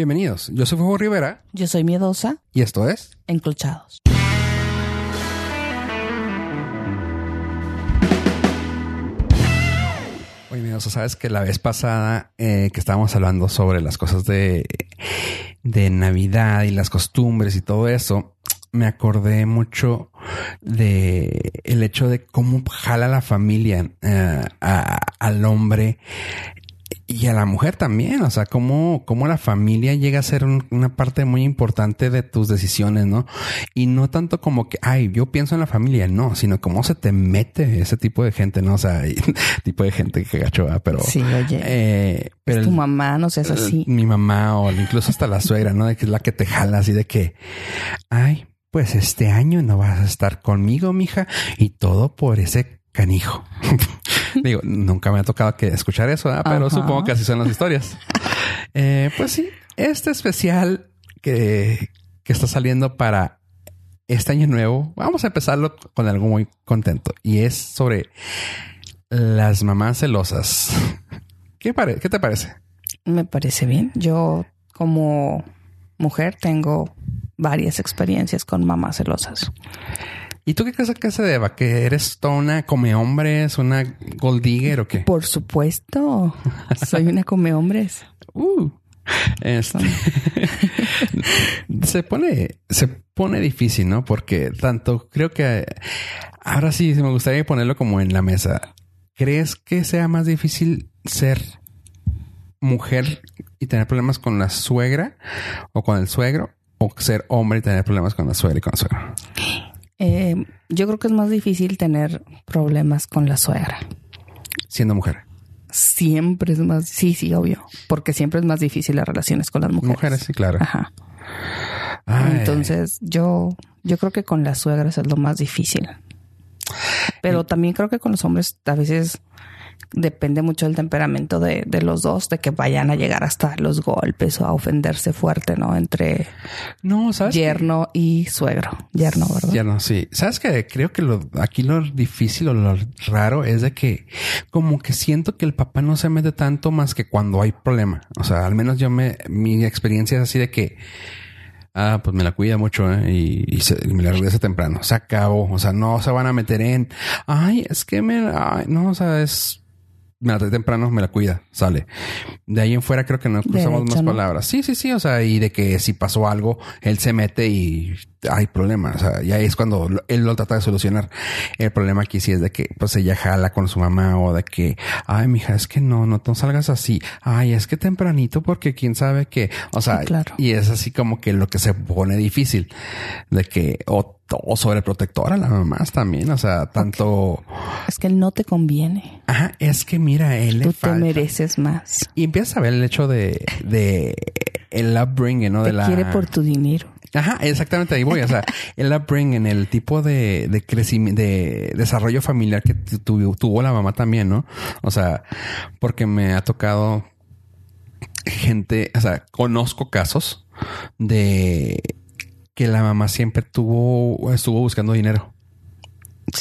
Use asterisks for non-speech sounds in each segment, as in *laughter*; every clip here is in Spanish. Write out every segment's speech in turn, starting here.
Bienvenidos, yo soy Fuego Rivera. Yo soy miedosa, y esto es enclochados. Oye, miedoso, sabes que la vez pasada eh, que estábamos hablando sobre las cosas de, de Navidad y las costumbres y todo eso, me acordé mucho de el hecho de cómo jala la familia eh, a- al hombre y a la mujer también, o sea, cómo, cómo la familia llega a ser un- una parte muy importante de tus decisiones, ¿no? Y no tanto como que, ay, yo pienso en la familia, no, sino cómo se te mete ese tipo de gente, ¿no? O sea, y- *laughs* tipo de gente que gacho, pero... Sí, oye. eh, pero es tu mamá, no seas así. mi mamá o incluso hasta la suegra, ¿no? De que es la que te jala así de que, ay, pues este año no vas a estar conmigo, mija, y todo por ese canijo. *laughs* Digo, nunca me ha tocado que escuchar eso, pero supongo que así son las historias. *laughs* Eh, pues sí, este especial que, que está saliendo para este año nuevo, vamos a empezarlo con algo muy contento y es sobre las mamás celosas. ¿Qué, pare- ¿Qué te parece? Me parece bien. Yo, como mujer, tengo varias experiencias con mamás celosas. ¿Y tú qué crees que se deba? ¿Que eres toda una come hombres, una gold digger o qué? Por supuesto, soy una come hombres. Uh, este, *laughs* se pone, se pone difícil, ¿no? Porque tanto creo que ahora sí me gustaría ponerlo como en la mesa. ¿Crees que sea más difícil ser mujer y tener problemas con la suegra o con el suegro? O ser hombre y tener problemas con la suegra y con el suegro. Eh, yo creo que es más difícil tener problemas con la suegra. Siendo mujer. Siempre es más, sí, sí, obvio, porque siempre es más difícil las relaciones con las mujeres. Mujeres, sí, claro. Ajá. Ay. Entonces, yo, yo creo que con las suegras es lo más difícil. Pero también creo que con los hombres a veces depende mucho del temperamento de, de los dos, de que vayan a llegar hasta los golpes o a ofenderse fuerte, ¿no? Entre no, ¿sabes? yerno y suegro. Yerno, ¿verdad? Ya no, sí. Sabes que creo que lo aquí lo difícil o lo raro es de que como que siento que el papá no se mete tanto más que cuando hay problema. O sea, al menos yo me, mi experiencia es así de que Ah, pues me la cuida mucho ¿eh? y, y se- y me la regresa temprano. Se acabó. O sea, no se van a meter en, ay, es que me, ay, no, o sea, es, me la trae temprano, me la cuida, sale. De ahí en fuera creo que no cruzamos hecho, más ¿no? palabras. Sí, sí, sí. O sea, y de que si pasó algo, él se mete y hay problema. O sea, ya es cuando él lo trata de solucionar. El problema aquí sí es de que pues ella jala con su mamá o de que, ay, mija, es que no, no, no salgas así. Ay, es que tempranito porque quién sabe que, o sea, Sí, claro. y es así como que lo que se pone difícil de que, o, o sobreprotectora la mamá también. O sea, tanto, Es que no te conviene. ajá, es que mira, él le Tú te falta. mereces más. Y empiezas a ver el hecho de, de el upbringing, ¿no? Te de la... quiere por tu dinero. Ajá, exactamente ahí voy. O sea, *laughs* el upbringing, el tipo de, de crecimiento, de desarrollo familiar que tu- tu- tuvo la mamá también, ¿no? O sea, porque me ha tocado gente, o sea, conozco casos de que la mamá siempre tuvo, estuvo buscando dinero.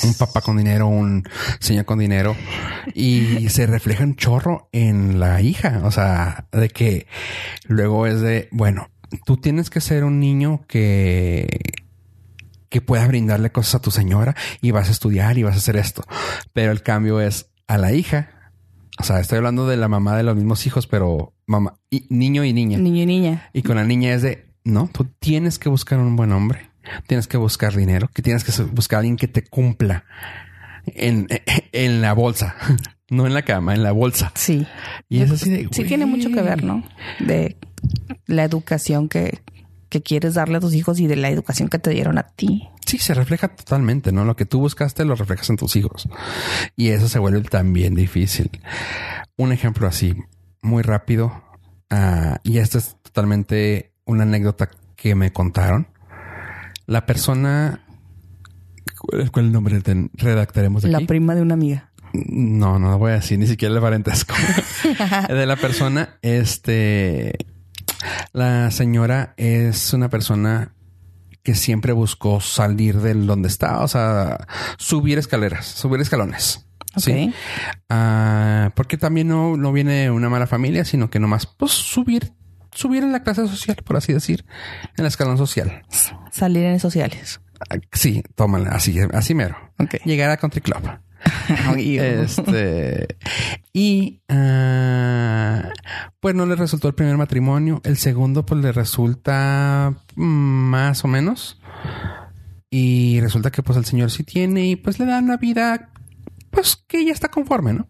Un papá con dinero, un señor con dinero y *laughs* se refleja un chorro en la hija. O sea, de que luego es de, bueno, tú tienes que ser un niño que, que pueda brindarle cosas a tu señora y vas a estudiar y vas a hacer esto. Pero el cambio es a la hija. O sea, estoy hablando de la mamá de los mismos hijos, pero mamá, y, niño y niña. Niño y niña. Y con la niña es de, no, tú tienes que buscar un buen hombre, tienes que buscar dinero, que tienes que buscar a alguien que te cumpla en, *laughs* en la bolsa, *laughs* no en la cama, en la bolsa. Sí. Y es así de, Sí tiene mucho que ver, ¿no? De la educación que, que quieres darle a tus hijos y de la educación que te dieron a ti. Sí, se refleja totalmente, ¿no? Lo que tú buscaste lo reflejas en tus hijos. Y eso se vuelve también difícil. Un ejemplo así, muy rápido, ah, y esta es totalmente una anécdota que me contaron. La persona... ¿Cuál es cuál es el nombre? Redactaremos La prima de una amiga. No, no voy a decir ni siquiera el parentesco. *laughs* de la persona, este... La señora es una persona que siempre buscó salir del donde está, o sea, subir escaleras, subir escalones. Sí. Ah, porque también no, no viene una mala familia, sino que nomás pues subir subir en la clase social, por así decir, en la escalón social. Salir en sociales. Ah, Sí, tómala, así, así mero. Llegar a Country Club. *laughs* Este y ah, pues no le resultó el primer matrimonio. El segundo, pues le resulta más o menos. Y resulta que pues el señor sí tiene y pues le da una vida pues que ella está conforme, ¿no?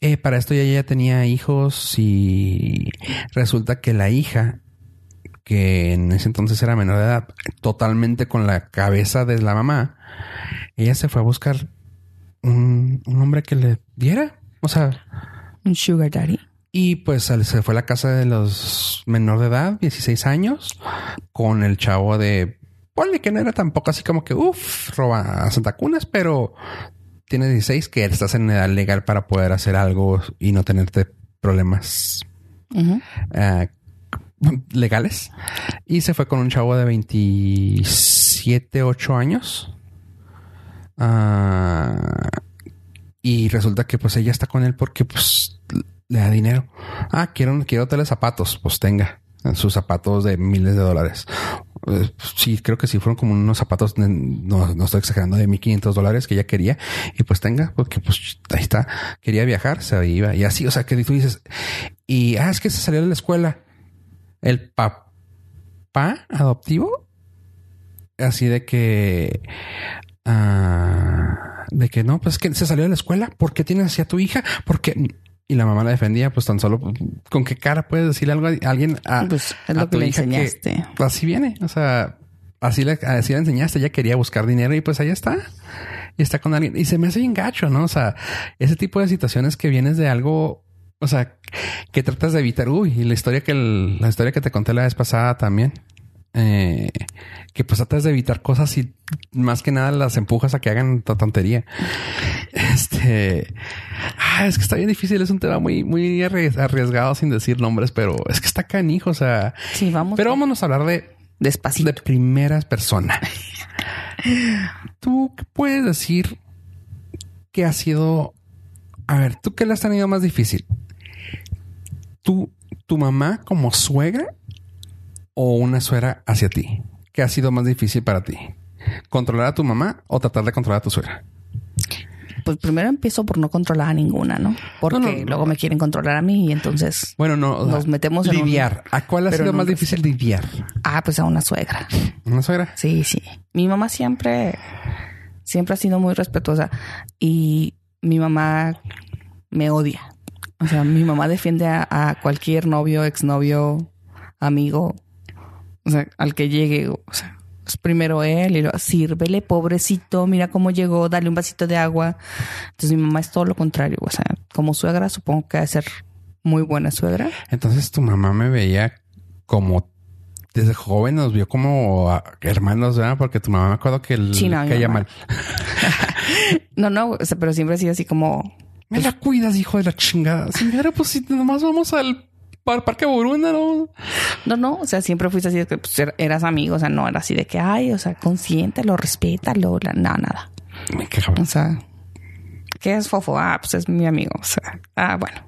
Eh, para esto ya ella tenía hijos y resulta que la hija, que en ese entonces era menor de edad, totalmente con la cabeza de la mamá, ella se fue a buscar un, un hombre que le diera. O sea, Un sugar daddy. y pues se fue a la casa de los menor de edad, 16 años, con el chavo de. Ponle que no era tampoco así como que, uff, roba a Santa Cunas, pero tiene 16 que estás en edad legal para poder hacer algo y no tenerte problemas eh, legales. Y se fue con un chavo de 27, 8 años. Ah, y resulta que pues ella está con él porque pues le da dinero. Ah, quiero, quiero tele zapatos. Pues tenga sus zapatos de miles de dólares. Eh, Sí, creo que sí fueron como unos zapatos, no, no estoy exagerando, de 1500 dólares que ella quería. Y pues tenga, porque pues ahí está. Quería viajar, se iba y así. O sea, que tú dices, y ah, es que se salió de la escuela. El papá adoptivo, así de que, ah, de que no, pues es que se salió de la escuela. ¿Por qué tienes así a tu hija? Porque y la mamá la defendía, pues tan solo con qué cara puedes decirle algo a alguien a, Pues es a lo que tu le hija enseñaste. así viene. O sea, así le, así le enseñaste. Ella quería buscar dinero y pues ahí está. Y está con alguien. Y se me hace bien gacho, ¿no? O sea, ese tipo de situaciones que vienes de algo, o sea, que tratas de evitar. Uy, y la historia que el- la historia que te conté la vez pasada también. Eh, que pues tratas de evitar cosas y más que nada las empujas a que hagan ta tontería. *laughs* Este, ah, es que está bien difícil. Es un tema muy, muy arries- arriesgado sin decir nombres, pero es que está canijo. O sea, Sí, vamos. pero vámonos a hablar de, despacito. de primeras personas. *laughs* ¿Tú qué puedes decir que ha sido... A ver, ¿tú qué le has tenido más difícil? ¿Tú, tu mamá como suegra o una suegra hacia ti? ¿Qué ha sido más difícil para ti? ¿Controlar a tu mamá o tratar de controlar a tu suegra? Pues primero empiezo por no controlar a ninguna, ¿no? Porque No, no, no. luego me quieren controlar a mí y entonces, Bueno, no. o sea, Nos metemos en un- lidiar. ¿A cuál ha pero sido más un difícil lidiar? ah, pues a una suegra. ¿Una suegra? Sí, sí. Mi mamá siempre, siempre ha sido muy respetuosa y mi mamá me odia. O sea, mi mamá defiende a, a cualquier novio, exnovio, amigo, o sea, al que llegue. O sea, es primero él y luego sírvele, pobrecito, mira cómo llegó, dale un vasito de agua. Entonces mi mamá es todo lo contrario. O sea, como suegra, supongo que ha de ser muy buena suegra. Entonces tu mamá me veía como desde joven nos vio como ah, hermanos, ¿verdad? Porque tu mamá me acuerdo que el Sí, no, mal. *laughs* No, no, o sea, pero siempre ha sido así como Me la cuidas, hijo de la chingada. Señora, pues si nomás vamos al, al parque Borunda, ¿no? No, no, o sea, siempre fuiste así de que pues, er- eras amigo, o sea, no era así de que, ay, o sea, consiéntalo, respétalo, la, no, nada. Me. O sea, ¿qué es fofo? Ah, pues es mi amigo, o sea, ah, bueno,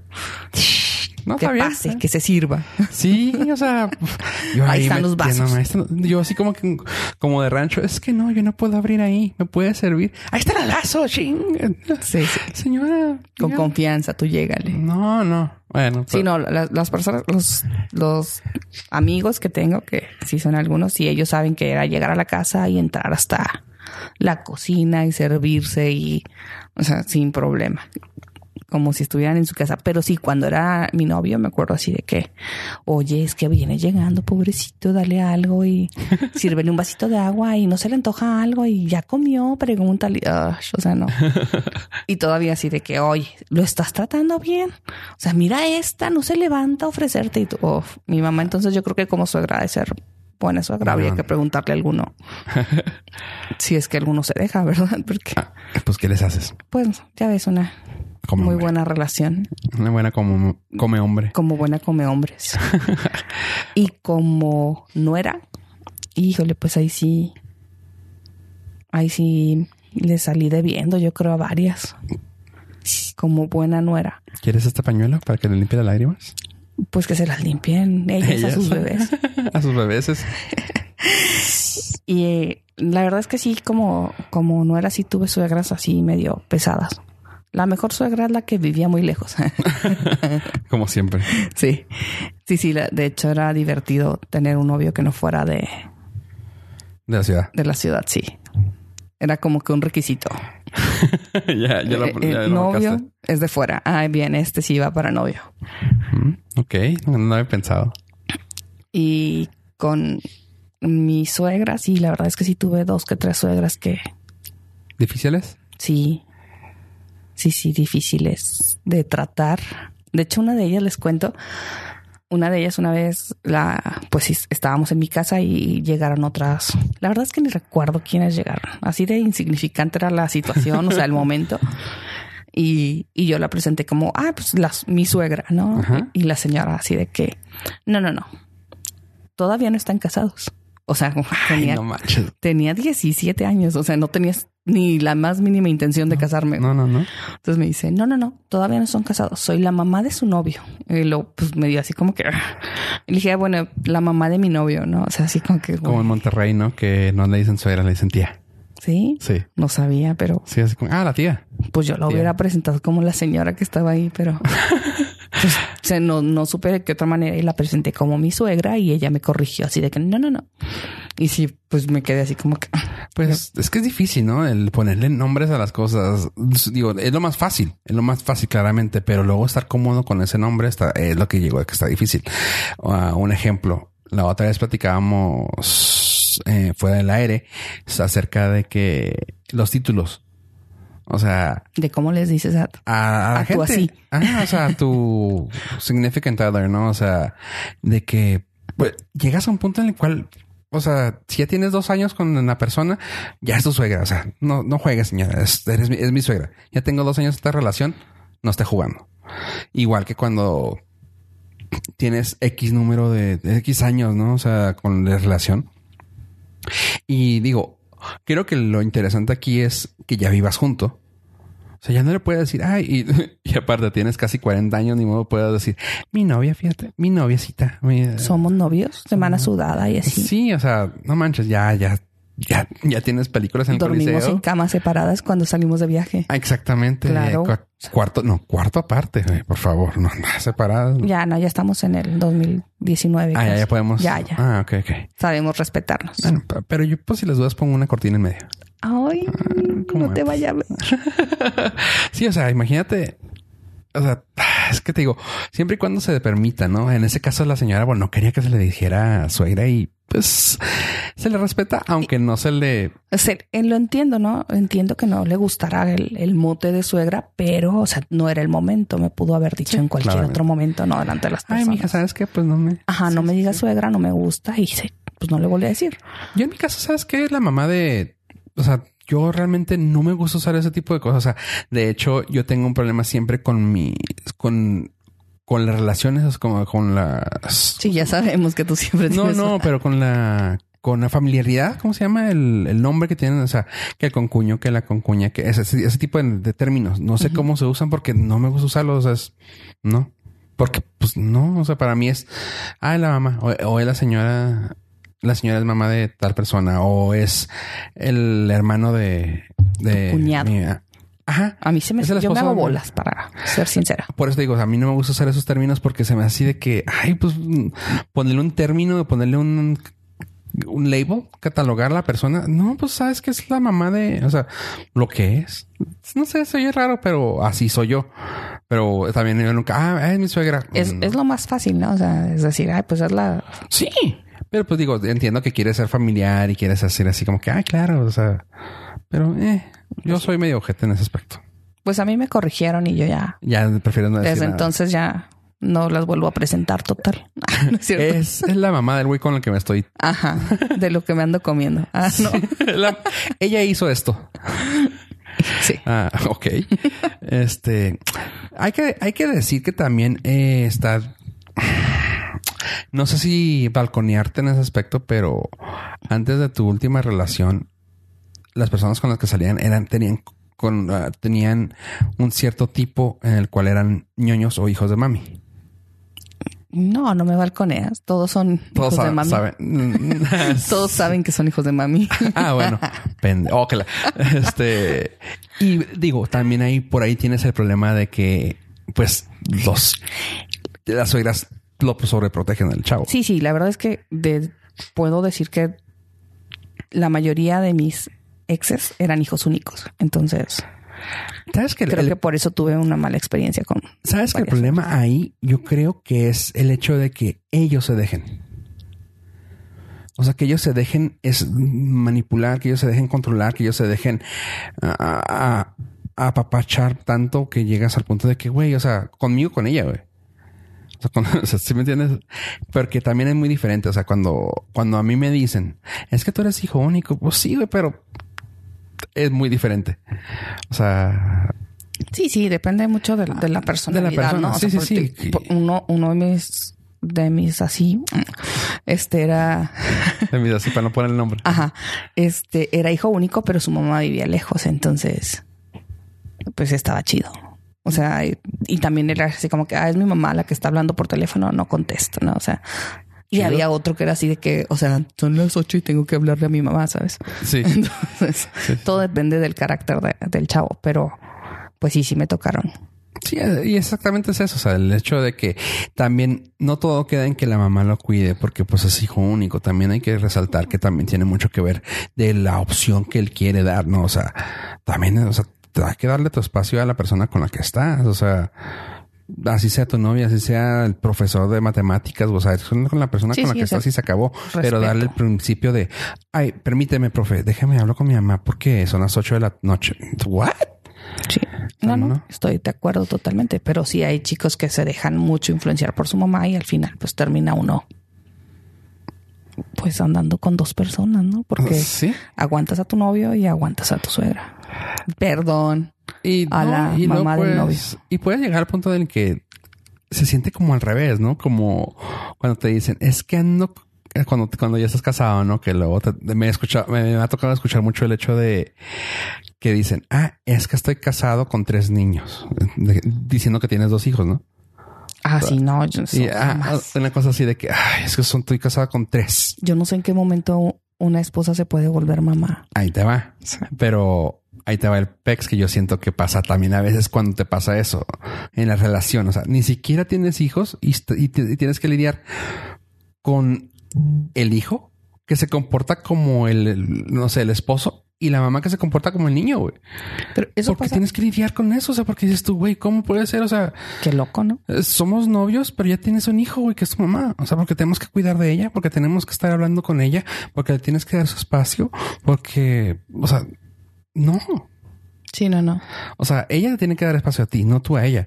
No, que pase, que se sirva. Sí, o sea, *laughs* yo Ahí están los vasos. están- yo así como que, como de rancho, es que no, yo no puedo abrir ahí, me puede servir. Ahí está el lazo, ching. Sí, sí. Señora. Con confianza, tú llégale. No, no. Bueno, Sí, pero- no, la- las personas, los, los amigos que tengo, que sí son algunos, sí, ellos saben que era llegar a la casa y entrar hasta la cocina y servirse y, o sea, sin problema. Como si estuvieran en su casa. Pero sí, cuando era mi novio, me acuerdo así de que, oye, es que viene llegando, pobrecito, dale algo y *laughs* sírvele un vasito de agua y no se le antoja algo y ya comió, pregúntale. Ay, o sea, no. *laughs* Y todavía así de que, oye, ¿lo estás tratando bien? O sea, mira esta, no se levanta a ofrecerte. Y tú, oh, mi mamá, entonces yo creo que como suegra de ser buena suegra, habría que preguntarle a alguno. *laughs* si es que alguno se deja, ¿verdad? Porque, Ah, pues, ¿qué les haces? pues, ya ves, una Muy hombre. buena relación. Una buena como come hombre. Como buena come hombres. *laughs* y como nuera, híjole, pues ahí sí, ahí sí le salí debiendo, yo creo, a varias. Como buena nuera. ¿Quieres este pañuelo para que le limpie las lágrimas? Pues que se las limpien ellas, a sus bebés. *laughs* a sus bebés. *laughs* Y eh, la verdad es que sí, como, como no era así, tuve suegras así medio pesadas. La mejor suegra es la que vivía muy lejos. *laughs* como siempre. sí, sí, sí. De hecho, era divertido tener un novio que no fuera de, De la ciudad. de la ciudad, sí. Era como que un requisito. *laughs* ya, ya lo, Eh, ya el lo novio marcaste. es de fuera. Ah, bien, este sí va para novio. Mm, Ok, no, no había pensado. Y con mi suegra, sí, la verdad es que sí tuve dos que tres suegras que ¿Difíciles? sí, sí, sí, difíciles de tratar. De hecho, una de ellas les cuento, una de ellas una vez la, pues estábamos en mi casa y llegaron otras. La verdad es que ni recuerdo quiénes llegaron. Así de insignificante era la situación, o sea, el momento. Y, y yo la presenté como, ah, pues las, mi suegra, ¿no? Ajá. Y la señora así de que, no, no, no, todavía no están casados. O sea, Ay, tenía, no tenía 17 años, o sea, no tenías ni la más mínima intención de casarme. No, no, no. Entonces me dice, no, no, no, todavía no son casados. Soy la mamá de su novio. Y lo, pues me dio así como que... *laughs* Le dije, "Ah, bueno, la mamá de mi novio, ¿no? O sea, así como que... Como en Monterrey, ¿no? Que no le dicen suegra, le dicen tía. Sí, Sí. no sabía, pero Sí, así como, ah, la tía. pues yo Tía. hubiera presentado como la señora que estaba ahí, pero... *laughs* *laughs* Pues, sea, no, no supe de qué otra manera y la presenté como mi suegra y ella me corrigió así de que no, no, no. Y sí, pues me quedé así como que... *laughs* Pues es que es difícil, ¿no? El ponerle nombres a las cosas. Digo, es lo más fácil, es lo más fácil claramente, pero luego estar cómodo con ese nombre está, es lo que llegó a que está difícil. Ah, un ejemplo, la otra vez platicábamos eh, fuera del aire acerca de que los títulos, o sea, De cómo les dices a... a, a gente, así. Ajá, o sea, a tu *laughs* significant other, ¿no? O sea, de que pues, llegas a un punto en el cual, o sea, si ya tienes dos años con una persona, ya es tu suegra. O sea, no, no juegues, señora. Es, eres mi- es mi suegra. Ya tengo dos años de esta relación, no esté jugando. Igual que cuando tienes X número de, de X años, ¿no? O sea, con la relación. Y digo, creo que lo interesante aquí es que ya vivas junto. O sea, ya no le puedes decir, ay, y, *laughs* y aparte tienes casi 40 años, ni modo puedes decir, mi novia, fíjate, mi noviecita. mi- Somos novios, semana sudada y así. Sí, o sea, no manches, ya, ya, ya, ya tienes películas en el Dormimos Coliseo. en camas separadas cuando salimos de viaje. Ah, exactamente. Claro. Cua- Cuarto, no, cuarto aparte, güey, por favor, no, no separadas. Ya, no, ya estamos en el 2019. Ah, ya, podemos. Ya, ya. Ah, ok, ok. Sabemos respetarnos. Bueno, pe- pero yo, pues, si las dudas, pongo una cortina en medio. Ay, ¿cómo no te vaya a ver. *laughs* Sí, o sea, imagínate. O sea, es que te digo, siempre y cuando se le permita, ¿no? En ese caso, la señora, bueno, no quería que se le dijera suegra y pues se le respeta, aunque no se le. O sea, eh, lo entiendo, ¿no? Entiendo que no le gustará el, el mote de suegra, pero, o sea, no era el momento. Me pudo haber dicho Sí, en cualquier claramente. otro momento, no delante de las Ay, personas. mija, ¿sabes qué? Pues no me. Ajá, no me digas suegra, no me gusta y se, pues no le volví a decir. Yo en mi caso, ¿sabes qué? La mamá de... O sea, yo realmente no me gusta usar ese tipo de cosas. O sea, de hecho, yo tengo un problema siempre con mi... Con, con las relaciones, como con las... Sí, ya sabemos que tú siempre No, tienes. no, pero con la... Con la familiaridad, ¿cómo se llama? El, el nombre que tienen, o sea, que el concuño, que la concuña, que ese, ese tipo de, de términos. No sé cómo se usan porque no me gusta usarlos, o sea, es- no. Porque, pues, no, o sea, para mí es, ah, la mamá, o, o es la señora, la señora es mamá de tal persona, o es el hermano de... de Tu cuñado. Ajá. A mí se me... Yo me hago bolas, para ser sincera. Por eso te digo, a mí no me gusta usar esos términos porque se me hace así de que, ay, pues mm, ponerle un término, ponerle un, un label, catalogar a la persona. No, pues sabes que es la mamá de, o sea, lo que es. No sé, soy raro, pero así soy yo. Pero también yo nunca, ah, es mi suegra. Es, No. es lo más fácil, ¿no? O sea, es decir, ay, pues es la... Sí. Pero pues digo, entiendo que quieres ser familiar y quieres hacer así como que, ay, claro, o sea, pero eh, yo soy medio ojete en ese aspecto. Pues a mí me corrigieron y yo ya... Ya prefiero no decir Desde nada. entonces ya no las vuelvo a presentar total. *laughs* ¿No es cierto? Es, es la mamá del güey con el que me estoy Ajá, de lo que me ando comiendo. Ah, no. *laughs* La- ella hizo esto. Sí. Ah, ok. Este, hay que, hay que decir que también eh, está, no sé si balconearte en ese aspecto, pero antes de tu última relación, las personas con las que salían eran, tenían, con, ah, tenían un cierto tipo en el cual eran ñoños o hijos de mami. No, no me balconeas. Todos son Todos hijos de saben. mami. saben. *laughs* Todos saben que son hijos de mami. *laughs* ah, bueno. Pende oh, la- Este. Y digo, también ahí por ahí tienes el problema de que, pues, los las suegras lo sobreprotegen al chavo. Sí, sí, la verdad es que de- puedo decir que la mayoría de mis exes eran hijos únicos. Entonces, ¿Sabes que el- creo que por eso tuve una mala experiencia con... ¿Sabes que el problema ahí yo creo que es el hecho de que ellos se dejen? O sea, que ellos se dejen es manipular, que ellos se dejen controlar, que ellos se dejen a, a, apapachar tanto que llegas al punto de que, güey, o sea, conmigo, con ella, güey. O sea, con- *laughs* o sea, ¿sí me entiendes? Porque también es muy diferente. O sea, cuando, cuando a mí me dicen, es que tú eres hijo único, pues sí, güey, pero es muy diferente. O sea, Sí, sí, depende mucho de, de la personalidad, persona, ¿no? O sí, sea, sí, sí. Uno, uno de mis, de mis así, este era, *laughs* mira, así para no poner el nombre. ajá, este era hijo único, pero su mamá vivía lejos, entonces, pues estaba chido. O sea, y, y también era así como que, ah, es mi mamá la que está hablando por teléfono, no contesto, ¿no? O sea, y Chido. había otro que era así de que, o sea, son las ocho y tengo que hablarle a mi mamá, ¿sabes? Sí. *laughs* Entonces, todo depende del carácter de- del chavo, pero pues sí, sí me tocaron. Sí, y exactamente es eso. O sea, el hecho de que también no todo queda en que la mamá lo cuide porque pues es hijo único. También hay que resaltar que también tiene mucho que ver de la opción que él quiere dar, ¿no? O sea, también, o sea, te hay que darle tu espacio a la persona con la que estás. O sea, así sea tu novia, así sea el profesor de matemáticas, o sea, es con la persona Sí, con la sí, que estás y se acabó. Pero darle el principio de, ay, permíteme, profe, déjame hablar con mi mamá porque son las ocho de la noche. ¿What? Sí. No, no, ¿no? estoy de acuerdo totalmente. Pero sí hay chicos que se dejan mucho influenciar por su mamá y al final pues termina uno pues andando con dos personas, ¿no? Porque Sí. aguantas a tu novio y aguantas a tu suegra. Perdón. Y a la y mamá del puedes- Y puedes llegar al punto en el que se siente como al revés, ¿no? Como cuando te dicen, es que ando eh, cuando, cuando ya estás casado, ¿no? Que luego te- me, he escuchado, me, me ha tocado escuchar mucho el hecho de que dicen, ah, es que estoy casado con tres niños, de- diciendo que tienes dos hijos, ¿no? Ah, sí, no. Yo, Y, ah, jamás. una cosa así de que, ay, es que son, estoy casada con tres. Yo no sé en qué momento una esposa se puede volver mamá. Ahí te va. Pero ahí te va el pex que yo siento que pasa también a veces cuando te pasa eso en la relación. O sea, ni siquiera tienes hijos y, tienes que lidiar con el hijo que se comporta como el, el, no sé, el esposo y la mamá que se comporta como el niño, güey. Pero eso Porque pasa. tienes que lidiar con eso. O sea, porque dices tú, güey, ¿cómo puede ser? O sea, Qué loco, ¿no? eh, somos novios, pero ya tienes un hijo, güey, que es tu mamá. O sea, porque tenemos que cuidar de ella, porque tenemos que estar hablando con ella, porque le tienes que dar su espacio, porque, o sea, no. Sí, no, no. O sea, ella le tiene que dar espacio a ti, no tú a ella.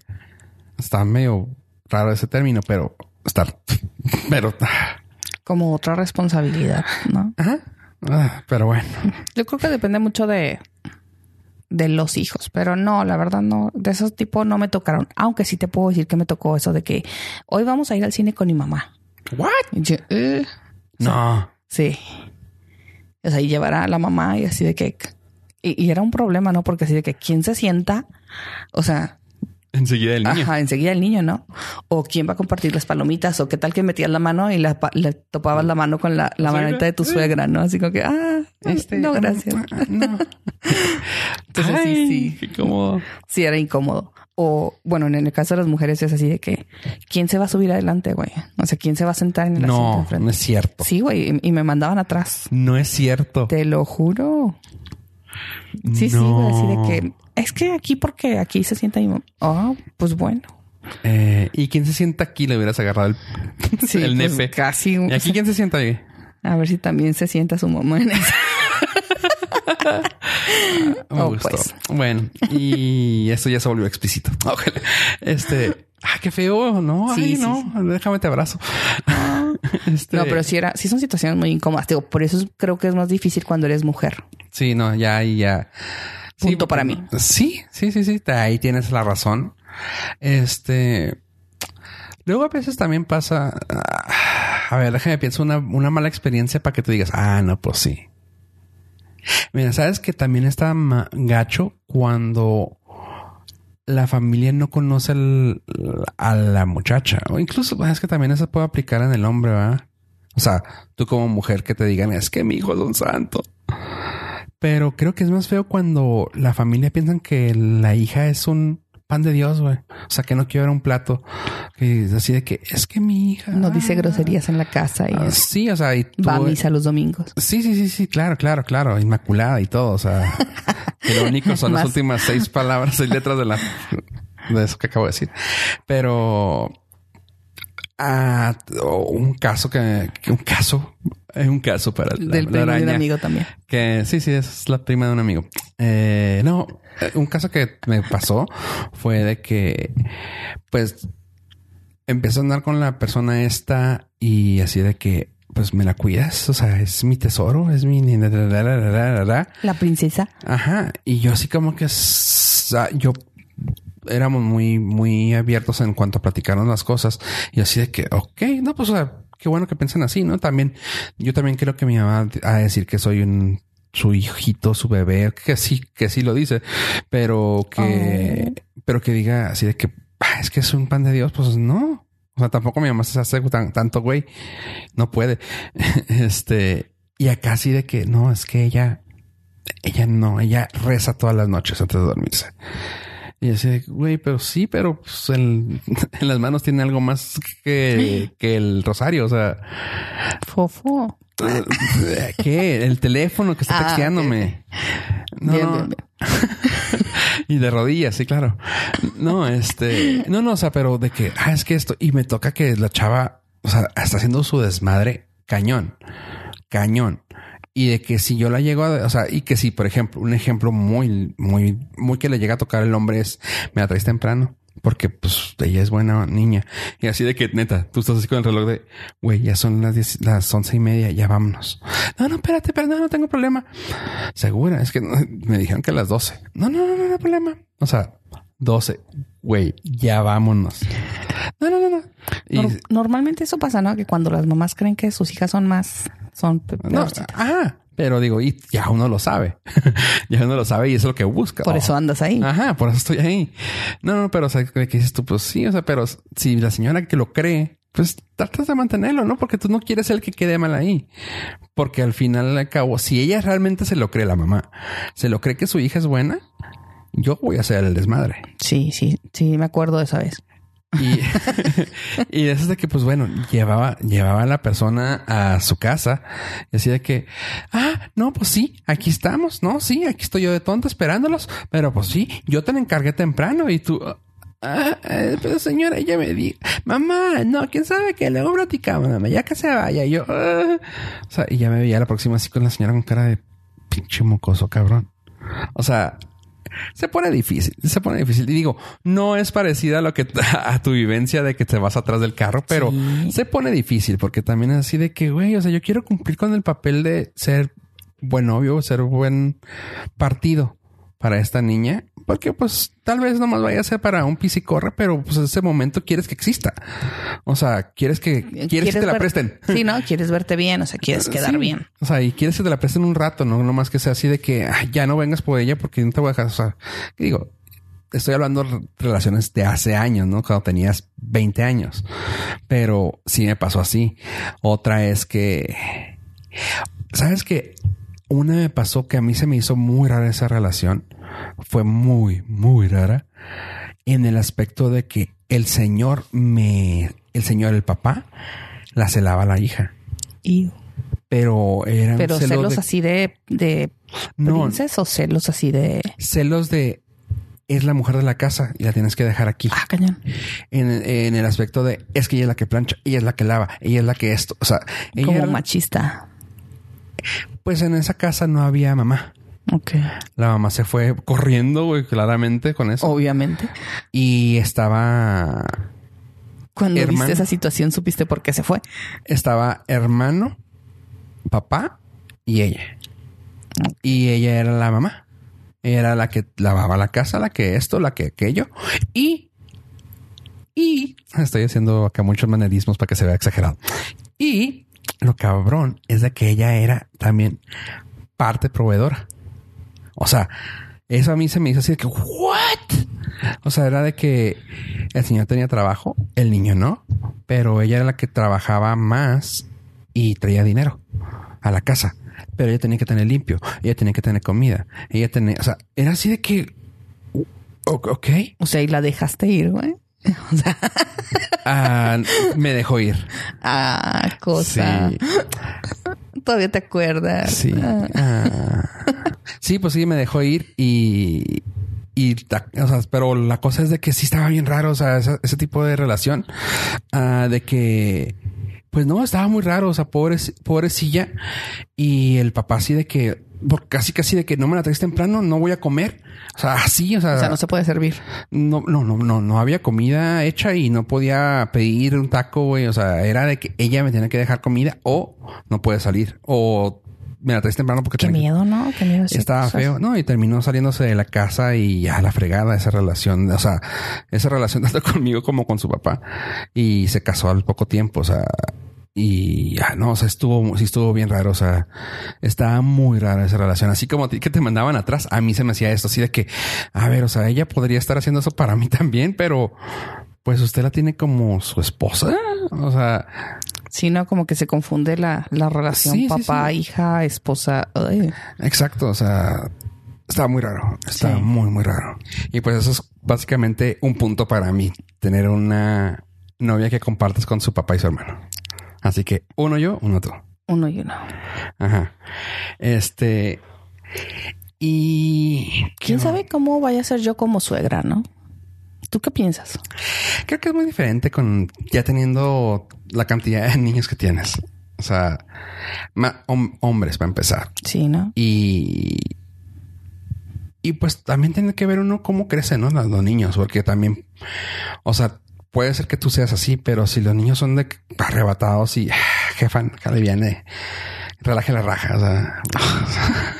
Está medio raro ese término, pero estar, *laughs* pero, Como otra responsabilidad, ¿no? ajá. Ah, pero bueno, Yo creo que depende mucho de, de los hijos, pero no, la verdad no, de esos tipos no me tocaron. Aunque sí te puedo decir que me tocó eso de que hoy vamos a ir al cine con mi mamá. what? Yo, "Eh". No. sí. O sea, y llevar a la mamá y así de que... Y, y era un problema, ¿no? Porque así de que quién se sienta, o sea, Enseguida el niño. ajá, enseguida el niño, ¿no? O quién va a compartir las palomitas, o qué tal que metías la mano y la, pa- le topabas la mano con la, la manita de tu suegra, ¿no? Así como que, ah, Este, no, gracias. No. *laughs* Entonces, sí, Ay, sí. Qué cómodo. sí era incómodo. O bueno, en el caso de las mujeres es así de que quién se va a subir adelante, güey. O sea, quién se va a sentar en el asiento No, enfrente. no es cierto. Sí, güey, y, y me mandaban atrás. No es cierto. Te lo juro. Sí, sí, No. güey, así de que es que aquí porque aquí se sienta mi mamá. Oh, pues bueno. Eh, ¿Y quién se sienta aquí? Le hubieras agarrado el, *laughs* Sí, el pues, nepe. Casi. ¿Y aquí quién se sienta ahí? A ver si también se sienta su mamá en eso. *laughs* Me Oh, gustó. pues. Bueno, y *laughs* esto ya se volvió explícito. Ojalá. Este, ah, qué feo, ¿no? Sí, Ay, sí, no, déjame te abrazo. *laughs* Este, No, pero sí era, sí son situaciones muy incómodas. Digo, por eso es- creo que es más difícil cuando eres mujer. Sí, no, ya ya. Punto para mí. Sí, sí, sí, sí. Ahí tienes la razón. Este. Luego a veces también pasa. ah, A ver, déjame pienso una, una mala experiencia para que tú digas, ah, no, pues sí. Mira, sabes que también está gacho cuando la familia no conoce a la muchacha. O incluso es que también eso puede aplicar en el hombre, ¿verdad? O sea, tú como mujer que te digan, es que mi hijo es un santo. Pero creo que es más feo cuando la familia piensan que la hija es un pan de Dios, güey. O sea, que no quiere ver un plato. Que así de que es que mi hija No dice groserías en la casa y Ah, sí, o sea, y tú, va a misa los domingos. Sí, sí, sí, sí, claro, claro, claro, inmaculada y todo, o sea, que lo único son las últimas seis palabras, seis letras de la de eso que acabo de decir. Pero ah, un caso que, que un caso, es un caso para la, Del la primo de un amigo también. Que sí, sí, es la prima de un amigo. Eh, no, eh, un caso que me pasó fue de que, pues, empecé a andar con la persona esta y así de que, pues, me la cuidas. O sea, es mi tesoro, es mi... La princesa. Ajá. Y yo así como que, yo éramos muy, muy abiertos en cuanto a platicarnos las cosas y así de que, ok, no, pues, o sea, qué bueno que piensen así, ¿no? También, yo también creo que mi mamá a decir que soy un, su hijito, su bebé, que sí, que sí lo dice, pero que, pero que diga así de que, "Ah, es que es un pan de Dios, pues no. O sea, tampoco mi mamá se hace tan, tanto güey. No puede. *laughs* Este, y acá así de que no, es que ella, ella no, ella reza todas las noches antes de dormirse. Y así, de, güey, pero sí, pero pues, en, *laughs* en las manos tiene algo más que, que el rosario. O sea, Fofo. *laughs* ¿qué? El teléfono que está Ah, texteándome. No, Bien, no. bien, bien. *laughs* y de rodillas, sí, claro. No, este, no, no, o sea, pero de que, ah, es que esto, y me toca que la chava, o sea, está haciendo su desmadre cañón, cañón. Y de que si yo la llego a, o sea, y que si, por ejemplo, un ejemplo muy, muy, muy que le llega a tocar el hombre es, me la traes temprano. Porque pues ella es buena niña. Y así de que neta, tú estás así con el reloj de, güey, ya son las diez, las once y media, ya vámonos. No, no, espérate, espérate, no, no tengo problema. Segura, es que no- *laughs* me dijeron que a las doce. No, no, no, no, no hay problema. O sea, doce, güey, ya vámonos. No, no, no, no. Y- normalmente eso pasa, ¿no? Que cuando las mamás creen que sus hijas son más, son no, ah, pero digo, y ya uno lo sabe. *laughs* ya uno lo sabe y eso es lo que busca. Por Oh. eso andas ahí. Ajá, por eso estoy ahí. No, no, pero o sea, que dices tú, pues sí, o sea, pero si la señora que lo cree, pues tratas de mantenerlo, ¿no? Porque tú no quieres el que quede mal ahí. Porque al final al cabo, si ella realmente se lo cree, la mamá, se lo cree que su hija es buena, yo voy a hacer el desmadre. Sí, sí, sí, me acuerdo de esa vez. Y, *laughs* y eso es de que, pues bueno, llevaba, llevaba a la persona a su casa y así de que, ah, no, pues sí, aquí estamos, no, sí, aquí estoy yo de tonto esperándolos, pero pues sí, yo te la encargué temprano y tú, ah, eh, pero señora, ella me dijo, mamá, no, quién sabe que luego platicamos, mamá, ya que se vaya, y yo, ah. o sea, y ya me veía la próxima así con la señora con cara de pinche mocoso, cabrón. O sea, se pone difícil, se pone difícil. Y digo, no es parecida a lo que *laughs* a tu vivencia de que te vas atrás del carro, pero Sí. se pone difícil porque también es así de que, güey, o sea, yo quiero cumplir con el papel de ser buen novio, ser buen partido para esta niña, porque pues tal vez nomás vaya a ser para un pis y corre, pero pues ese momento quieres que exista. O sea, quieres que quieres, que te la presten. Sí, ¿no? Quieres verte bien, o sea, quieres quedar Sí. bien. O sea, y quieres que te la presten un rato, no nomás que sea así de que "Ay, ya no vengas por ella porque no te voy a dejar. O sea, ¿qué digo, estoy hablando de relaciones de hace años, ¿no? Cuando tenías 20 años. Pero sí me pasó así. Otra es que, ¿sabes qué? Una me pasó que a mí se me hizo muy rara esa relación. Fue muy, muy rara. En el aspecto de que el señor me, el señor, el papá, la celaba a la hija. Y, Pero eran pero celos de, así de, de No. princesa o celos así de celos de es la mujer de la casa y la tienes que dejar aquí. ah, cañón. En, en el aspecto de es que ella es la que plancha, ella es la que lava, ella es la que esto. O sea, ella Como era- machista. pues en esa casa no había mamá. Ok. La mamá se fue corriendo, güey, claramente con eso. Obviamente. Y estaba, Cuando Hermano. viste esa situación, supiste por qué se fue. estaba hermano, papá y ella. Y ella era la mamá. Era la que lavaba la casa, la que esto, la que aquello. Y, y estoy haciendo acá muchos manerismos para que se vea exagerado. Y lo cabrón es de que ella era también parte proveedora. O sea, eso a mí se me hizo así de que, ¿what? O sea, era de que el señor tenía trabajo, el niño no, pero ella era la que trabajaba más y traía dinero a la casa. Pero ella tenía que tener limpio, ella tenía que tener comida, ella tenía, o sea, era así de que, ok. O sea, y la dejaste ir, güey. *laughs* O sea, Ah, me dejó ir. *laughs* ah, cosa. Sí. Todavía te acuerdas. Sí. Ah. Ah. Sí, pues sí, me dejó ir y. Y, o sea, pero la cosa es de que sí estaba bien raro, o sea, ese, tipo de relación, ah, de que, pues no, estaba muy raro, o sea, pobre, pobrecilla. Y el papá así de que, por casi casi de que no me la traes temprano, no voy a comer. O sea, así, o sea, O sea, no se puede servir. no, no, no, no, no había comida hecha y no podía pedir un taco, güey. O sea, era de que ella me tenía que dejar comida o no puede salir o me la traes temprano porque Qué tenía miedo, ¿no? Qué miedo. Estaba cosas. feo, no, y terminó saliéndose de la casa y ya la fregada esa relación, o sea, esa relación *laughs* tanto conmigo como con su papá y se casó al poco tiempo, o sea, y ya no, o sea, estuvo, sí estuvo bien raro, o sea, estaba muy rara esa relación, así como que te mandaban atrás, a mí se me hacía esto, así de que, a ver, o sea, ella podría estar haciendo eso para mí también, pero pues usted la tiene como su esposa, o sea, Sí, no, como que se confunde la, la relación Sí, papá, sí. hija, esposa. Ay. Exacto, o sea, estaba muy raro, estaba Sí. muy, muy raro. Y pues eso es básicamente un punto para mí, tener una novia que compartes con su papá y su hermano. Así que uno yo, uno tú. Uno y uno. Ajá. Este... Y... ¿Quién ¿qué- sabe cómo vaya a ser yo como suegra, no? ¿Tú qué piensas? Creo que es muy diferente con ya teniendo la cantidad de niños que tienes. O sea, hom- hombres para empezar. Sí, ¿no? Y, y pues también tiene que ver uno cómo crecen ¿no? los niños, porque también, o sea, puede ser que tú seas así, pero si los niños son de arrebatados y ah, jefa, le viene, relaje la raja, o sea,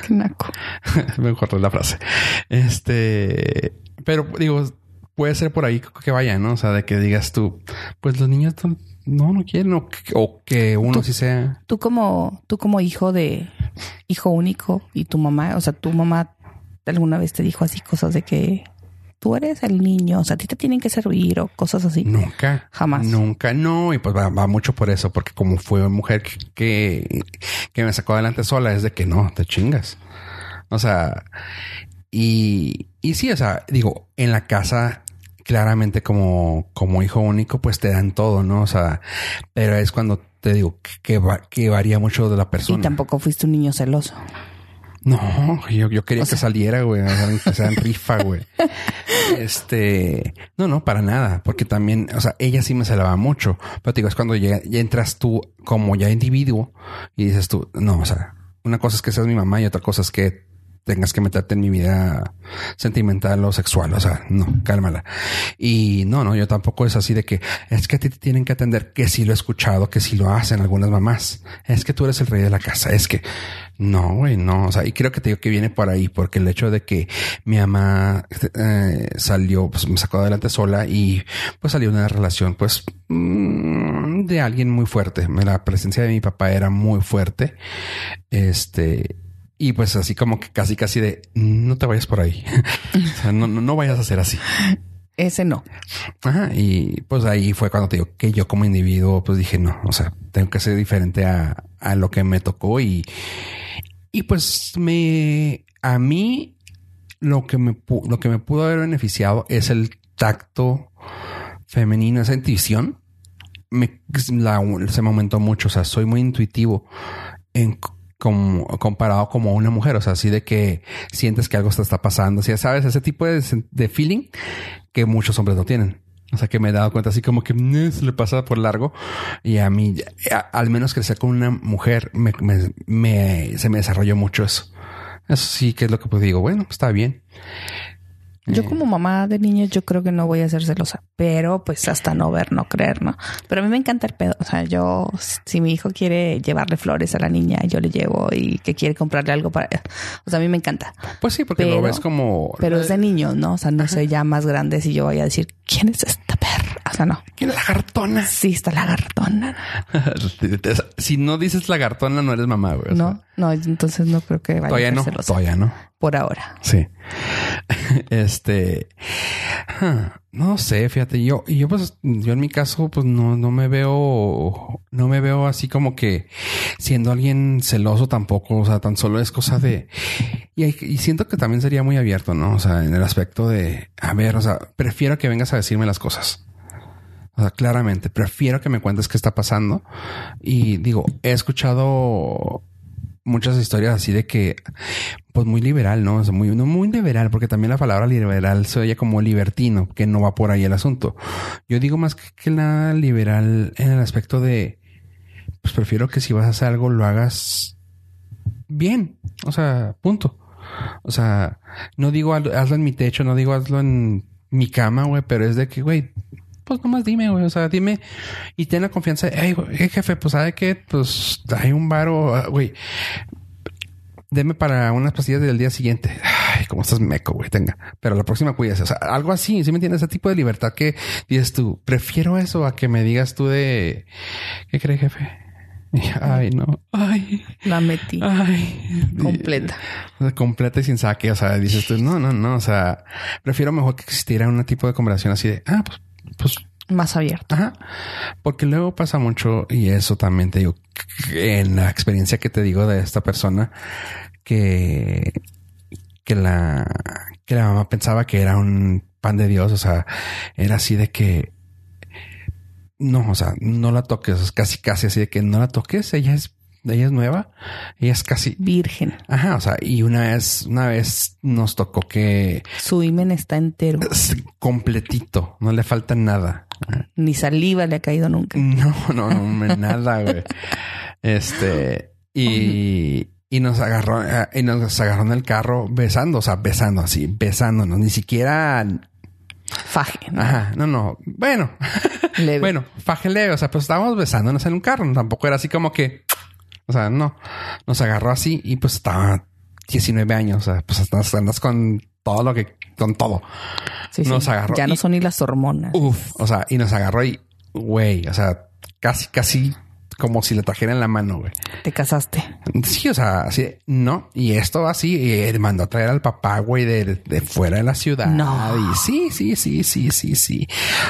*laughs* Qué naco. *laughs* me cortó la frase. Este, pero digo, puede ser por ahí que vaya, ¿no? O sea, de que digas tú, pues los niños no, no, quieren, o que, o que uno sí sea. Tú como, tú como hijo de hijo único y tu mamá, o sea, tu mamá alguna vez te dijo así cosas de que tú eres el niño, o sea, a ti te tienen que servir o cosas así. Nunca. Jamás. Nunca. No, y pues va, va mucho por eso, porque como fue mujer que, que, me sacó adelante sola, es de que no, te chingas. O sea, y, y sí, o sea, digo, en la casa, claramente como, como hijo único, pues te dan todo, ¿no? O sea, pero es cuando te digo que, que, va- que varía mucho de la Y persona. tampoco fuiste un niño celoso. No, yo, yo quería que saliera, güey, que sea en rifa, güey. *laughs* Este, no, no, para nada, porque también, o sea, ella sí me celaba mucho, pero te digo, es cuando llega, ya entras tú como ya individuo y dices tú, no, o sea, una cosa es que seas mi mamá y otra cosa es que tengas que meterte en mi vida sentimental o sexual, o sea, no, cálmala. Y no, no, yo tampoco es así de que es que a ti te tienen que atender, que sí lo he escuchado, que sí lo hacen algunas mamás, es que tú eres el rey de la casa, es que no, güey, no, o sea, y creo que te digo que viene por ahí, porque el hecho de que mi mamá eh, salió, pues me sacó adelante sola y pues salió una relación, pues mm, de alguien muy fuerte. La presencia de mi papá era muy fuerte. Este, y pues así como que casi, casi de no te vayas por ahí. *laughs* o sea, no, no, no vayas a ser así. Ese no. Ajá. Y pues ahí fue cuando te digo que yo como individuo, pues dije no, o sea, tengo que ser diferente a, a lo que me tocó y, y pues me, a mí lo que me, lo que me pudo haber beneficiado es el tacto femenino, esa intuición. Me, la- se me aumentó mucho. O sea, soy muy intuitivo en como comparado como una mujer. O sea, así de que sientes que algo te está pasando. Si sabes, ese tipo de, feeling que muchos hombres no tienen. O sea, que me he dado cuenta así como que "Mm, se le pasa por largo. Y a mí, al menos crecer con una mujer, me, me- me- se me desarrolló mucho eso. Eso sí que es lo que pues digo. Bueno, está bien. Yo Eh. como mamá de niños, yo creo que no voy a ser celosa, pero pues hasta no ver, no creer, ¿no? Pero a mí me encanta el pedo. O sea, yo, si mi hijo quiere llevarle flores a la niña, yo le llevo y que quiere comprarle algo para... O sea, a mí me encanta. Pues sí, porque lo Pero- ves como... Pero es de niños, ¿no? O sea, no sé ya más grande si yo voy a decir, ¿quién es esta perra? O sea, no. ¿Qué lagartona? Sí, está lagartona. *laughs* si no dices lagartona, no eres mamá, güey. No, no, entonces no creo que vaya todavía a no, celosa. todavía no. Por ahora. Sí. *laughs* Este, no sé, fíjate, yo, yo pues, yo en mi caso, pues no, no me veo, no me veo así como que siendo alguien celoso tampoco, o sea, tan solo es cosa de, y, y siento que también sería muy abierto, ¿no? O sea, en el aspecto de, a ver, o sea, prefiero que vengas a decirme las cosas. O sea, claramente, prefiero que me cuentes qué está pasando. Y digo, he escuchado muchas historias así de que, pues muy liberal, ¿no? O sea, muy, no muy liberal, porque también la palabra liberal se oye como libertino, que no va por ahí el asunto. Yo digo más que, la liberal en el aspecto de, pues prefiero que si vas a hacer algo lo hagas bien. O sea, punto. O sea, no digo hazlo en mi techo, no digo hazlo en mi cama, güey, pero es de que, güey, pues nomás dime, güey. O sea, dime y ten la confianza. Hey, güey, jefe, pues sabe que, pues hay un varo, güey. Deme para unas pastillas del día siguiente. Ay, cómo estás meco, güey. Tenga. Pero la próxima cuídese. O sea, algo así. ¿Sí me entiendes? Ese tipo de libertad que dices tú. Prefiero eso a que me digas tú de ¿qué cree, jefe? *laughs* Ay, no. Ay. La metí. Ay. Completa. Completa y sin saque. O sea, dices tú, no, no, no. O sea, prefiero mejor que existiera un tipo de conversación así de, ah, pues pues más abierto. Ajá. Porque luego pasa mucho y eso también te digo en la experiencia que te digo de esta persona que que la que la mamá pensaba que era un pan de Dios, o sea, era así de que no, o sea, no la toques, casi casi así de que no la toques, ella es ella es nueva, ella es casi virgen. Ajá, o sea, y una vez, una vez nos tocó que su imen está entero, completito, no le falta nada. Ni saliva le ha caído nunca. No, no, no, nada, güey. Este, y, y nos agarró, y nos agarró en el carro besando, o sea, besando así, besándonos, ni siquiera Faje. ¿no? Ajá, no, no. Bueno, leve. bueno, faje leve. O sea, pues estábamos besándonos en un carro. Tampoco era así como que, o sea, no. Nos agarró así y pues estaba 19 años. O sea, pues andas, andas con todo lo que, con todo. Sí, nos sí. agarró. Ya no son ni las hormonas. Uf, o sea, y nos agarró y, güey, o sea, casi, casi como si le trajera en la mano, güey. Te casaste. Sí, o sea, así, no. Y esto así, y mandó a traer al papá, güey, de, de, fuera de la ciudad. No. Y sí, sí, sí, sí, sí, sí.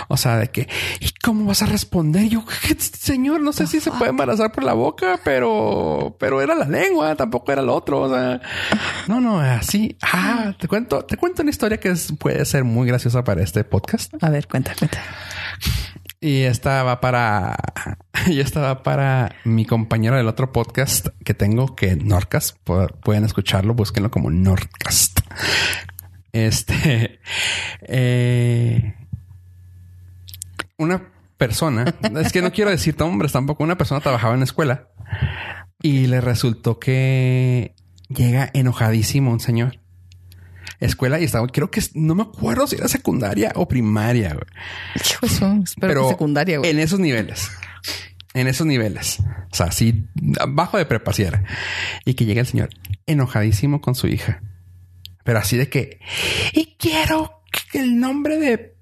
O sea, de que, ¿y cómo vas a responder? Yo, señor, no sé si se puede embarazar por la boca, pero, pero era la lengua, tampoco era el otro. O sea, no, no, así. Ah, te cuento, te cuento una historia que es, puede ser muy graciosa para este podcast. A ver, cuenta, cuenta. Y esta va para. *laughs* Y esta va para mi compañero del otro podcast que tengo, que Norcast. Pueden escucharlo, búsquenlo como Norcast. *laughs* Este. Eh, una persona, es que no quiero decir nombres tampoco. Una persona trabajaba en la escuela y le resultó que llega enojadísimo un señor escuela y estaba, creo que no me acuerdo si era secundaria o primaria. Güey. Eso, pero secundaria. Güey. En esos niveles, en esos niveles, o sea, así bajo de prepa si era. Y que llega el señor enojadísimo con su hija, pero así de que y quiero que el nombre de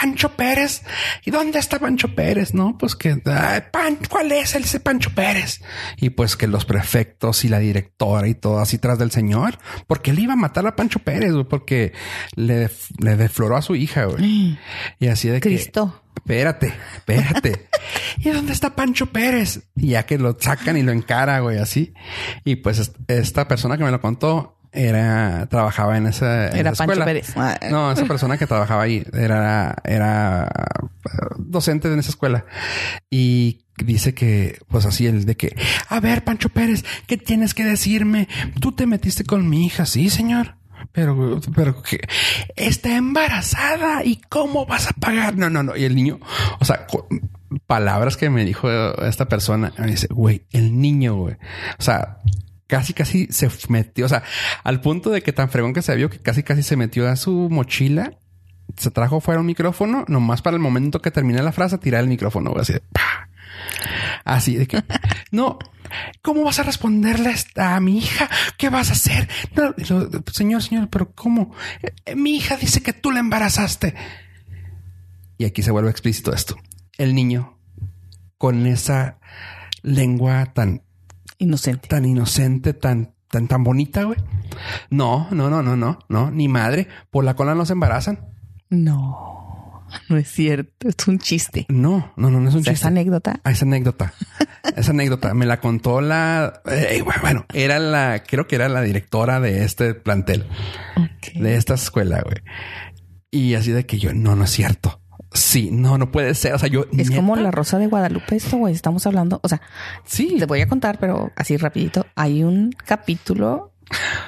Pancho Pérez. ¿Y dónde está Pancho Pérez? No, pues que ay, Pan, ¿cuál es ese Pancho Pérez? Y pues que los prefectos y la directora y todo así tras del señor, porque él iba a matar a Pancho Pérez, güey, porque le, le defloró a su hija, güey. *gasps* Y así de Cristo. que espérate, espérate. *laughs* ¿Y dónde está Pancho Pérez? Y ya que lo sacan y lo encara, güey, así. Y pues esta persona que me lo contó era trabajaba en esa en era esa Pancho escuela. Pérez. No, esa persona que trabajaba ahí era era docente en esa escuela y dice que pues así el de que a ver Pancho Pérez qué tienes que decirme tú te metiste con mi hija sí señor pero, pero que está embarazada y cómo vas a pagar. No, no, no. Y el niño, o sea, palabras que me dijo esta persona, me dice, güey, el niño, güey. O sea, casi, casi se metió, o sea, al punto de que tan fregón que se vio que casi, casi se metió a su mochila, se trajo fuera un micrófono, nomás para el momento que terminé la frase, tirar el micrófono, así de, así de que, no, ¿cómo vas a responderle a mi hija? ¿Qué vas a hacer? No, lo, señor, señor, pero ¿cómo? Eh, mi hija dice que tú la embarazaste. y aquí se vuelve explícito esto. El niño con esa lengua tan Inocente. tan inocente, tan tan tan bonita, güey. No, no, no, no, no, no, ni madre, por la cola no se embarazan. No, *laughs* no es cierto. Es un chiste. No, no, no, no es un O sea, chiste. esa anécdota. Ah, esa anécdota. esa anécdota me la contó la. eh, bueno, era la. Creo que era la directora de este plantel, de esta escuela, güey. Y así de que yo, no, no es cierto. Sí, no, no puede ser. O sea, yo. Es como la Rosa de Guadalupe esto, güey. Estamos hablando, o sea, Sí. te voy a contar, pero así rapidito. Hay un capítulo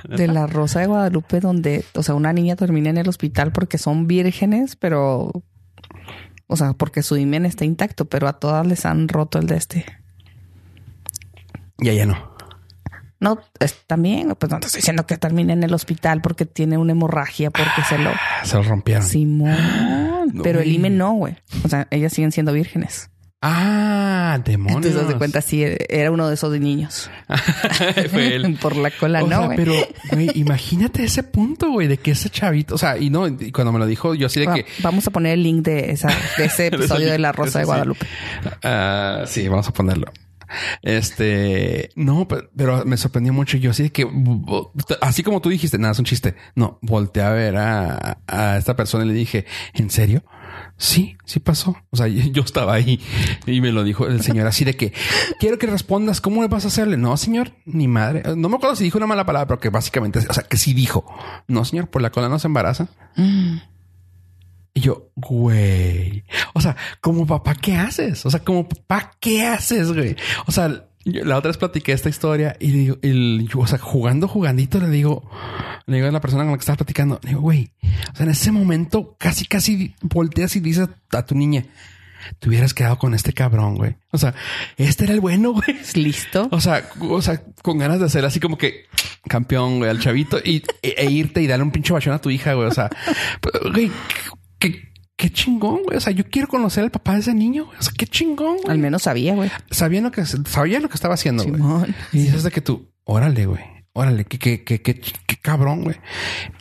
de la Rosa de Guadalupe donde, o sea, una niña termina en el hospital porque son vírgenes, pero, o sea, porque su himen está intacto, pero a todas les han roto el de este. Ya, ya no. No, es- también, pues no te estoy diciendo que termine en el hospital porque tiene una hemorragia, porque se lo... Ah, Se lo rompieron. Simón. No, pero el himen no, güey. O sea, ellas siguen siendo vírgenes. Ah, demonios. Entonces, haz de cuenta, sí, era uno de esos de niños. *laughs* Fue él. *laughs* Por la cola, O no, sea, güey. pero, güey, imagínate ese punto, güey, de que ese chavito, o sea, y no, y cuando me lo dijo, yo así de que, Vamos a poner el link de, esa, *laughs* de ese episodio de La Rosa de Sí. Guadalupe. Ah, sí, vamos a ponerlo. Este, no, pe- pero me sorprendió mucho. Yo así de que, así como tú dijiste, nada, es un chiste. No, volteé a ver a, a esta persona y le dije, ¿en serio? Sí, sí pasó. O sea, *laughs* yo estaba ahí y me lo dijo el señor así de que quiero que respondas. ¿Cómo le vas a hacerle? No, señor, ni madre. No me acuerdo si dijo una mala palabra, pero que básicamente, o sea, que sí dijo. No, señor, por la cola no se embaraza. Y yo, güey. O sea, como papá, ¿qué haces? O sea, como papá, ¿qué haces, güey? O sea, yo la otra vez platiqué esta historia y digo, el, yo, o sea, jugando, jugandito, le digo, le digo a la persona con la que estaba platicando, le digo, güey, o sea, en ese momento casi, casi volteas y dices a tu niña, te hubieras quedado con este cabrón, güey. O sea, este era el bueno, *laughs* güey. ¿Listo? O sea, o sea, con ganas de hacer así como que campeón, güey, al chavito y, e, e irte y darle un pinche bachón a tu hija, güey. O sea, güey, qué, qué chingón, güey. O sea, yo quiero conocer al papá de ese niño. güey. O sea, qué chingón, güey. Al menos sabía, güey. Sabía lo que, sabía lo que estaba haciendo, güey. Simón. Y dices de que tú, órale, güey. Órale, qué, qué, qué, qué, qué cabrón, güey.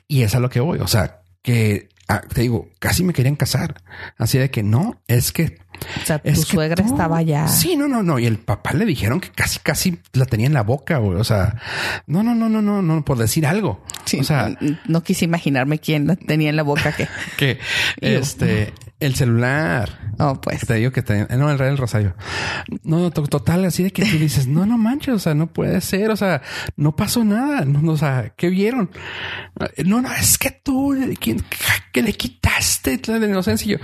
Y es a lo que voy. O sea, que ah, te digo, casi me querían casar. Así de que no, es que O sea, tu suegra tú- estaba ya. Sí, no, no, no. Y el papá le dijeron que casi, casi la tenía en la boca, güey. O sea, no, no, no, no, no, no, por decir algo. Sí, O sea, no quise imaginarme quién la tenía en la boca que. *laughs* que *laughs* este, el celular. Oh, pues. Te digo que te, no, el rey del rosario. No, no, to- total, así de que tú dices, no, no manches, o sea, no puede ser, o sea, no pasó nada, no, no, o sea, ¿qué vieron? No, no, es que tú, ¿quién, que le quitaste la inocencia. Y yo,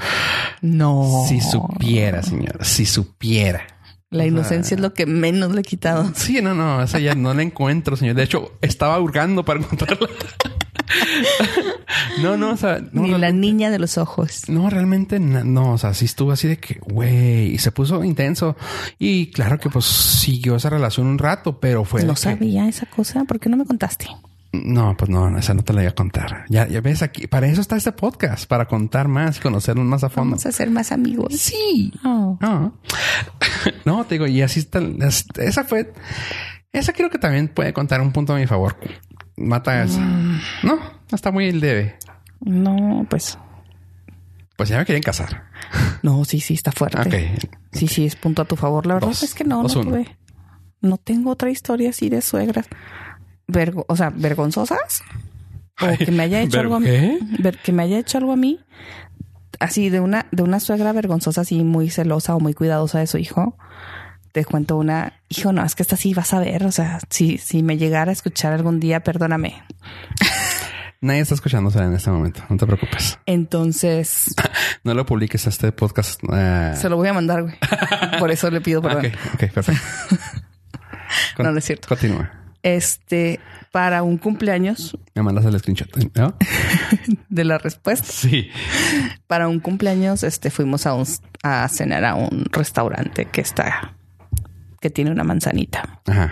No. si supiera, señor, si supiera. La inocencia es lo que menos le he quitado. Sí, no, no, esa ya no la encuentro, señor. De hecho, estaba hurgando para encontrarla. *laughs* *laughs* no, no, o sea, no, Ni la niña de los ojos. no, realmente no, o sea, sí estuvo así de que, güey, y se puso intenso. Y claro que pues siguió esa relación un rato, pero fue... no que- sabía esa cosa. ¿Por qué no me contaste? No, pues no, esa no te la voy a contar. Ya, ya ves aquí, para eso está este podcast, para contar más y conocernos más a fondo. Vamos a ser más amigos. Sí. Oh. No. *laughs* no, te digo, y así está. es- Esa fue. Esa creo que también puede contar un punto a mi favor. Mata esa. No, está muy leve. No, pues. Pues ya me quieren casar. No, sí, sí, está fuerte. Ok. Sí, sí, es punto a tu favor. La verdad Dos. es que no, no Dos, tuve. No tengo otra historia así de suegras. Vergo- o sea, vergonzosas. O Ay, que me haya hecho ¿ver- algo a mí. ver- que me haya hecho algo a mí. Así de una, de una suegra vergonzosa, así muy celosa o muy cuidadosa de su hijo. Te cuento una, hijo, no, es que esta sí vas a ver. O sea, si, si me llegara a escuchar algún día, perdóname. Nadie está escuchándose en este momento. No te preocupes. Entonces, *laughs* No lo publiques a este podcast. eh, se lo voy a mandar, güey. Por eso le pido *laughs* perdón. Ok, perfecto. *laughs* No, no es cierto. Continúa. Este, para un cumpleaños Me mandas el screenshot. ¿no? de la respuesta. Sí. Para un cumpleaños, este, fuimos a un, a cenar a un restaurante que está, que tiene una manzanita. Ajá.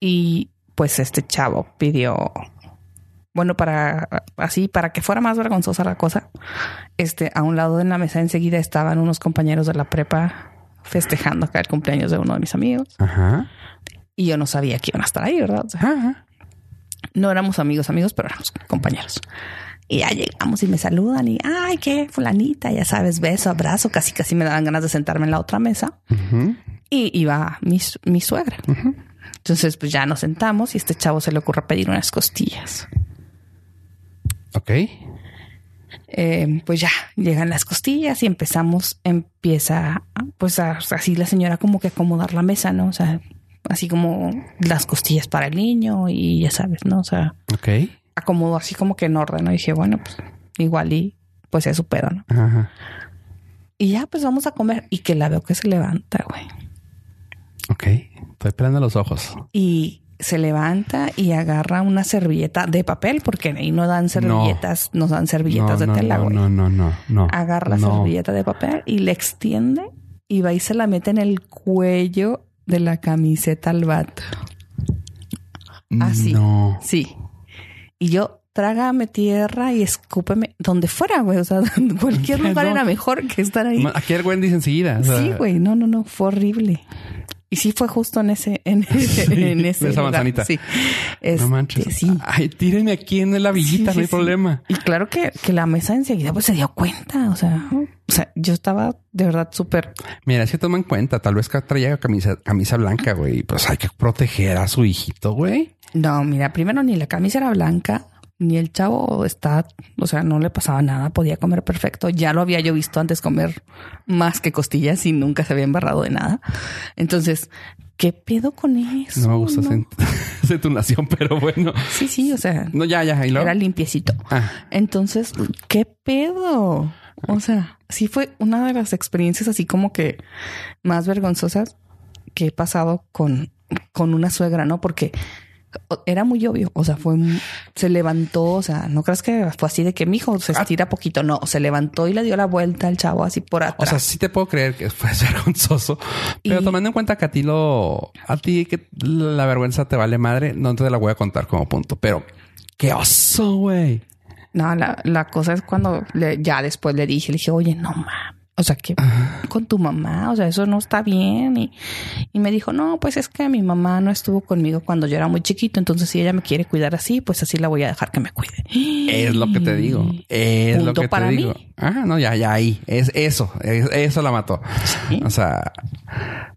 Y pues este chavo pidió, bueno, para así, para que fuera más vergonzosa la cosa, este, a un lado de la mesa enseguida estaban unos compañeros de la prepa festejando acá el cumpleaños de uno de mis amigos. Ajá. Y yo no sabía que iban a estar ahí, ¿verdad? O sea, Ajá. no éramos amigos, amigos, pero éramos compañeros. Y ya llegamos y me saludan y, ay, qué fulanita, ya sabes, beso, abrazo, casi casi me daban ganas de sentarme en la otra mesa. Y iba mi, mi suegra. Entonces, pues ya nos sentamos y este chavo se le ocurre pedir unas costillas. Ok. Eh, pues ya llegan las costillas y empezamos, empieza, pues así la señora como que acomodar la mesa, ¿no? O sea, así como las costillas para el niño y ya sabes, ¿no? O sea, Ok. Acomodó así como que en orden, ¿no? Y dije, bueno, pues igual y pues es su pedo, ¿no? Ajá. Y ya pues vamos a comer y que la veo que se levanta, güey. Ok. Estoy pelando los ojos. Y se levanta y agarra una servilleta de papel, porque ahí no dan servilletas, no, dan servilletas no, de tela, no, güey. no, no, no, no. Agarra la servilleta de papel y le extiende y va y se la mete en el cuello de la camiseta al vato. Así. No. Sí. Y yo, trágame tierra y escúpeme donde fuera, güey. O sea, *laughs* cualquier lugar No. era mejor que estar ahí. Aquí el Wendy's enseguida. o sea, Sí, güey. No, no, no. Fue horrible. Y sí fue justo en ese, *laughs* en, en ese esa lugar. manzanita. Sí. No Este, manches. Sí. Ay, tírenme aquí en la villita, Sí, no hay problema. Y claro que, que la mesa enseguida pues se dio cuenta. O sea, o sea, yo estaba de verdad súper Mira, si toma en cuenta, tal vez que traía camisa, camisa blanca, güey. Pues hay que proteger a su hijito, güey. No, mira, primero ni la camisa era blanca, ni el chavo está, o sea, no le pasaba nada, podía comer perfecto. Ya lo había yo visto antes comer más que costillas y nunca se había embarrado de nada. Entonces, ¿qué pedo con eso? No me gusta No. *laughs* entonación, pero bueno. Sí, sí, o sea, No, ya, ya. ¿y luego? era limpiecito. Ah, Entonces, ¿qué pedo? O sea, sí fue una de las experiencias así como que más vergonzosas que he pasado con, con una suegra, ¿no? Porque era muy obvio, o sea, fue, se levantó, o sea, no creas que fue así de que mi hijo se estira poquito, no, se levantó y le dio la vuelta al chavo así por atrás. o sea, sí te puedo creer que fue *laughs* vergonzoso, pero Y- tomando en cuenta que a ti lo, a ti que la vergüenza te vale madre, no te la voy a contar como punto, pero qué oso, güey. No, la, la cosa es cuando le- ya después le dije, le dije, oye, no mames. O sea, que con tu mamá, o sea, eso no está bien. Y, y me dijo, no, pues es que mi mamá no estuvo conmigo cuando yo era muy chiquito. Entonces, si ella me quiere cuidar así, pues así la voy a dejar que me cuide. Es lo que te digo. Es lo que para te mí. digo. Ah, no, ya, ya ahí. Es eso. Es- eso la mató. Sí. O sea,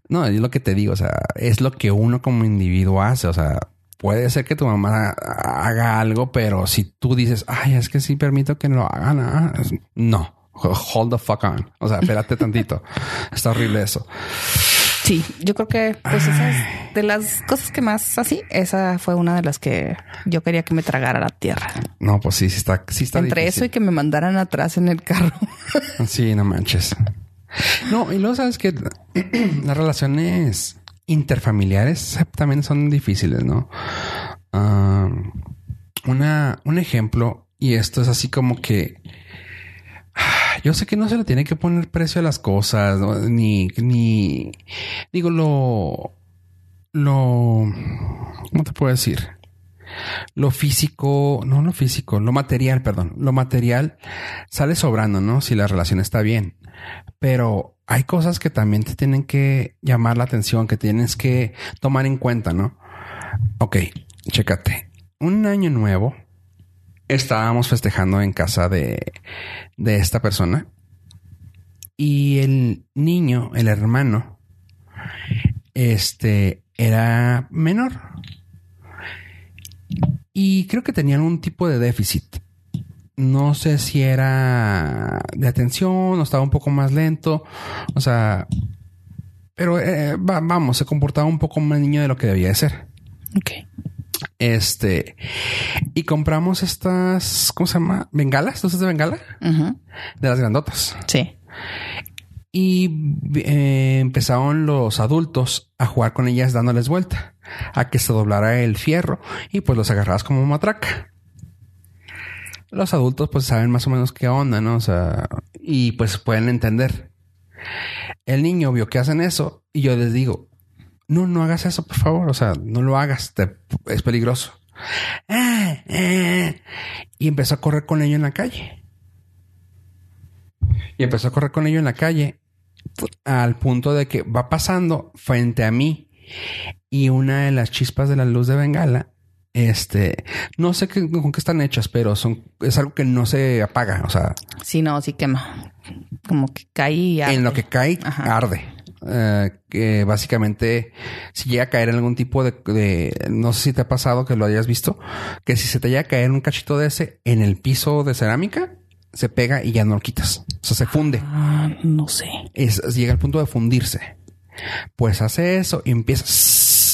no, es lo que te digo. O sea, es lo que uno como individuo hace. O sea, puede ser que tu mamá haga algo, pero si tú dices, ay, es que sí permito que lo hagan, ah, no. Hold the fuck on. O sea, espérate tantito. Está horrible eso. Sí, yo creo que, pues, esas de las cosas que más así, esa fue una de las que yo quería que me tragara la tierra. No, pues sí, sí está, sí está Entre eso y que me mandaran atrás en el carro. *laughs* Sí, no manches. No, y luego sabes que *clears throat* las relaciones interfamiliares también son difíciles, ¿no? Ah, una, un ejemplo, y esto es así como que yo sé que no se le tiene que poner precio a las cosas, ni, ni digo lo, lo, ¿cómo te puedo decir? Lo físico, no lo físico, lo material, perdón, lo material sale sobrando, ¿no? Si la relación está bien. Pero hay cosas que también te tienen que llamar la atención, que tienes que tomar en cuenta, ¿no? Ok, chécate. Un año nuevo estábamos festejando en casa de, de esta persona y el niño, el hermano, este era menor y creo que tenían un tipo de déficit. No sé si era de atención o estaba un poco más lento. O sea, pero eh, va- vamos, se comportaba un poco más niño de lo que debía de ser. Ok. Este, y compramos estas, ¿cómo se llama? Bengalas, ¿tú sabes de bengala? De las grandotas. Sí. Y eh, empezaron los adultos a jugar con ellas dándoles vuelta a que se doblara el fierro y pues los agarrabas como matraca. Los adultos pues saben más o menos qué onda, ¿no? O sea, y pues pueden entender. El niño vio que hacen eso y yo les digo, no, no hagas eso, por favor. O sea, no lo hagas, te- es peligroso. Ah, ah. Y empezó a correr con ello en la calle. Y empezó a correr con ello en la calle al punto de que va pasando frente a mí y una de las chispas de la luz de bengala Este, no sé qué, con qué están hechas, pero son, es algo que no se apaga. O sea, Sí, no, sí quema. Como que cae y en lo arde. que cae, Ajá. arde. Eh, que básicamente, si llega a caer en algún tipo de, de- no sé si te ha pasado que lo hayas visto, que si se te llega a caer un cachito de ese en el piso de cerámica, se pega y ya no lo quitas. O sea, se funde. Ah, no sé. Es, llega al punto de fundirse. Pues hace eso y empieza.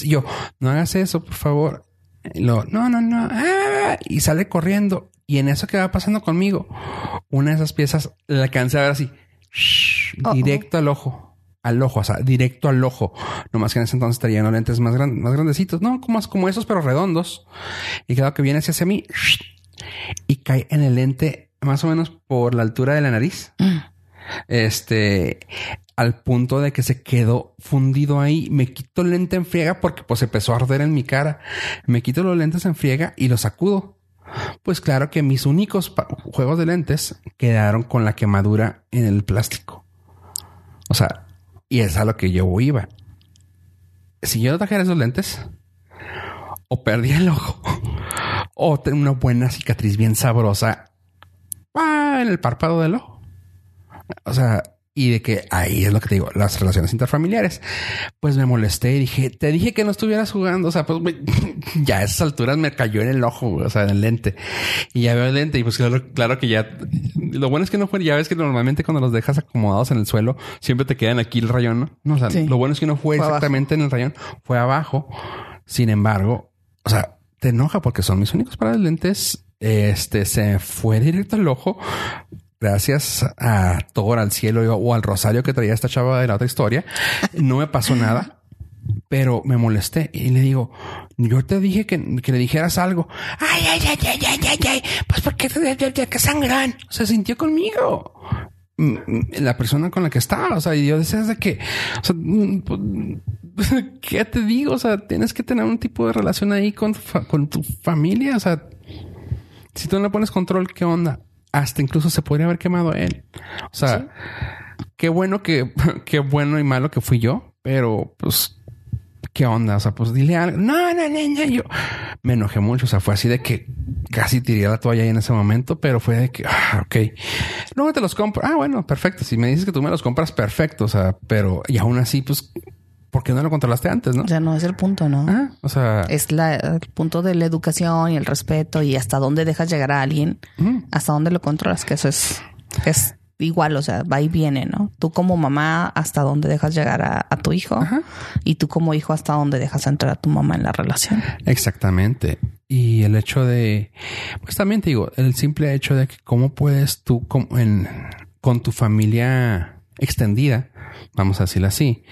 Yo, no hagas eso, por favor. Y no, no, no. ah", y sale corriendo. Y en eso que va pasando conmigo, una de esas piezas la alcancé a ver así, shh, directo al ojo. Al ojo, o sea, directo al ojo. Nomás que en ese entonces traía unos lentes más, gran- más grandecitos, no, como, como esos, pero redondos. Y claro que viene hacia, hacia mí y cae en el lente más o menos por la altura de la nariz. Este, al punto de que se quedó fundido ahí. Me quito el lente en friega porque pues empezó a arder en mi cara. Me quito los lentes en friega y los sacudo. Pues claro que mis únicos juegos de lentes quedaron con la quemadura en el plástico. O sea, y es a lo que yo iba. Si yo no trajera esos lentes, o perdía el ojo, o tenía una buena cicatriz bien sabrosa en el párpado del ojo. O sea, y de que ahí es lo que te digo, las relaciones interfamiliares. Pues me molesté y dije, te dije que no estuvieras jugando. O sea, pues *laughs* ya a esas alturas me cayó en el ojo, o sea, en el lente. Y ya veo el lente y pues claro, claro que ya... Lo bueno es que no fue, ya ves que normalmente cuando los dejas acomodados en el suelo, siempre te quedan aquí el rayón, ¿no? No, o sea, Sí. lo bueno es que no fue, Fue abajo. exactamente en el rayón, fue abajo. Sin embargo, o sea, te enoja porque son mis únicos de lentes. Este se fue directo al ojo gracias a Thor, al cielo o al rosario que traía esta chava de la otra historia. No me pasó nada, pero me molesté y le digo, yo te dije que, que le dijeras algo. Ay, ay, ay, ay, ay, ay, ay. Pues porque que sangran. Se sintió conmigo. Mm, mm, La persona con la que estaba, o sea, yo decía de que, o sea, mm, *laughs* ¿qué te digo? O sea, tienes que tener un tipo de relación ahí con, con tu familia. O sea, si tú no le pones control, ¿qué onda? Hasta incluso se podría haber quemado él. O sea, qué bueno que, *laughs* qué bueno y malo que fui yo, pero pues, ¿qué onda? O sea, pues dile algo. No, no, no, no. Yo me enojé mucho. O sea, fue así de que casi tiré la toalla ahí en ese momento, pero fue de que, ah, ok. Luego te los compro. Ah, bueno, perfecto. Si me dices que tú me los compras, perfecto. O sea, pero y aún así, pues, ¿por qué no lo controlaste antes, no? O sea, no es el punto, ¿no? Ah, o sea, Es la, el punto de la educación y el respeto y hasta dónde dejas llegar a alguien, hasta dónde lo controlas, que eso es, es igual, o sea, va y viene, ¿no? Tú como mamá, hasta dónde dejas llegar a, a tu hijo Ajá. y tú como hijo, hasta dónde dejas entrar a tu mamá en la relación. Exactamente. Y el hecho de, pues también te digo, el simple hecho de que cómo puedes tú como en, con tu familia extendida, vamos a decirlo así,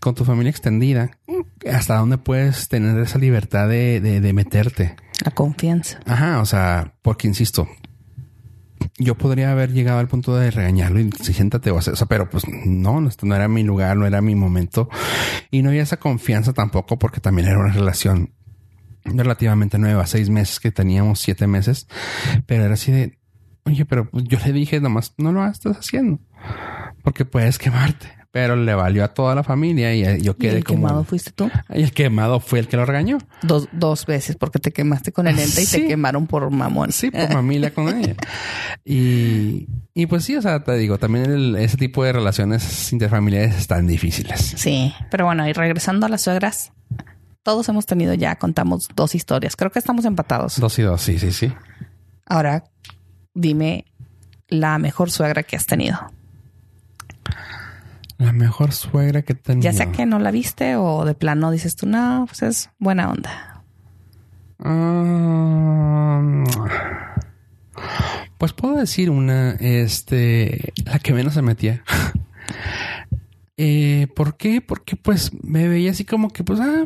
con tu familia extendida, hasta dónde puedes tener esa libertad de, de, de meterte. La confianza. Ajá, o sea, porque insisto, yo podría haber llegado al punto de regañarlo y si siéntate o hacer, o sea, pero pues no, no era mi lugar, no era mi momento y no había esa confianza tampoco porque también era una relación relativamente nueva, seis meses que teníamos, siete meses, pero era así de, oye, pero pues, yo le dije nomás, no lo estás haciendo porque puedes quemarte, pero le valió a toda la familia y eh, yo Y quedé el como, quemado fuiste tú. y el quemado fue el que lo regañó. Dos, dos veces porque te quemaste con el lente y te quemaron por mamón. Sí, por familia con ella. Y, y pues sí, o sea, te digo, también el- ese tipo de relaciones interfamiliares están difíciles. Sí, pero bueno, y regresando a las suegras, todos hemos tenido ya, contamos dos historias. Creo que estamos empatados. Dos y dos, sí, sí, sí. Ahora, dime la mejor suegra que has tenido. La mejor suegra que tenía. Ya sea que no la viste o de plano dices tú, no, pues es buena onda. Ah, pues puedo decir una, este, la que menos se metía. *laughs* eh, ¿Por qué? Porque pues me veía así como que, pues, ah,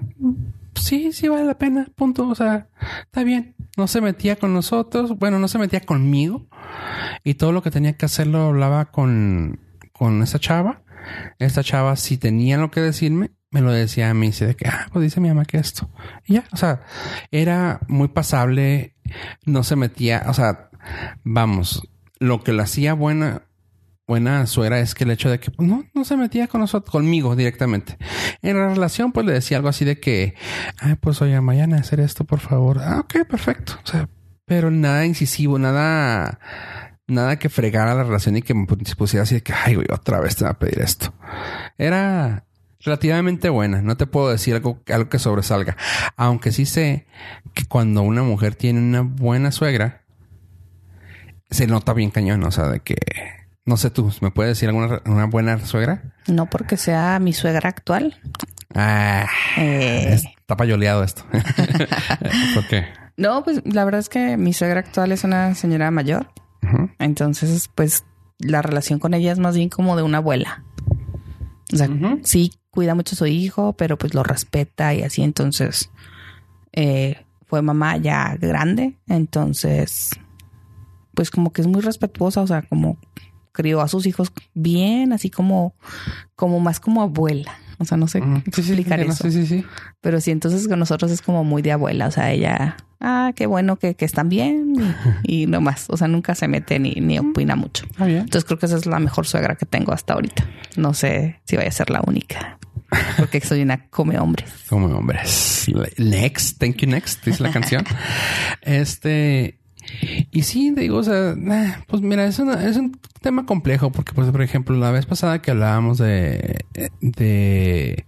sí, sí vale la pena, punto. O sea, está bien. No se metía con nosotros, bueno, no se metía conmigo y todo lo que tenía que hacer lo hablaba con, con esa chava. Esta chava, si tenía lo que decirme, me lo decía a mí, así de que, ah, pues dice mi mamá que esto. Y ya, o sea, era muy pasable, no se metía, o sea, vamos, lo que la hacía buena buena suegra es que el hecho de que pues, no, no se metía con nosotros, conmigo directamente. En la relación, pues le decía algo así de que, ah, pues oye, mañana hacer esto, por favor. Ah, ok, perfecto. O sea, pero nada incisivo, nada, nada que fregara la relación y que me pusiera así de que, ay, güey, otra vez te va a pedir esto. Era relativamente buena. No te puedo decir algo, algo que sobresalga. Aunque sí sé que cuando una mujer tiene una buena suegra, se nota bien cañón. O sea, de que no sé tú, ¿me puedes decir alguna una buena suegra? No porque sea mi suegra actual. Ah, Eh, está payoleado esto. *laughs* *laughs* ¿Por qué? No, pues la verdad es que mi suegra actual es una señora mayor. Entonces, pues la relación con ella es más bien como de una abuela. O sea, sí cuida mucho a su hijo, pero pues lo respeta y así. Entonces, eh, fue mamá ya grande. Entonces, pues como que es muy respetuosa. O sea, como crió a sus hijos bien, así como, como más como abuela. O sea, no sé Ujú. Sí, sí, explicar eso. Sí, sí, sí. Pero sí, entonces con nosotros es como muy de abuela. O sea, ella, ah, qué bueno que, que están bien *laughs* y, y no más. O sea, nunca se mete ni, ni opina mucho. Bien. Entonces creo que esa es la mejor suegra que tengo hasta ahorita. No sé si vaya a ser la única. Porque soy una come hombres. Como hombres. Next, thank you next, dice la canción. *laughs* Este. Y sí, digo, o sea, pues mira, es, una- es un tema complejo porque, pues, por ejemplo, la vez pasada que hablábamos de, de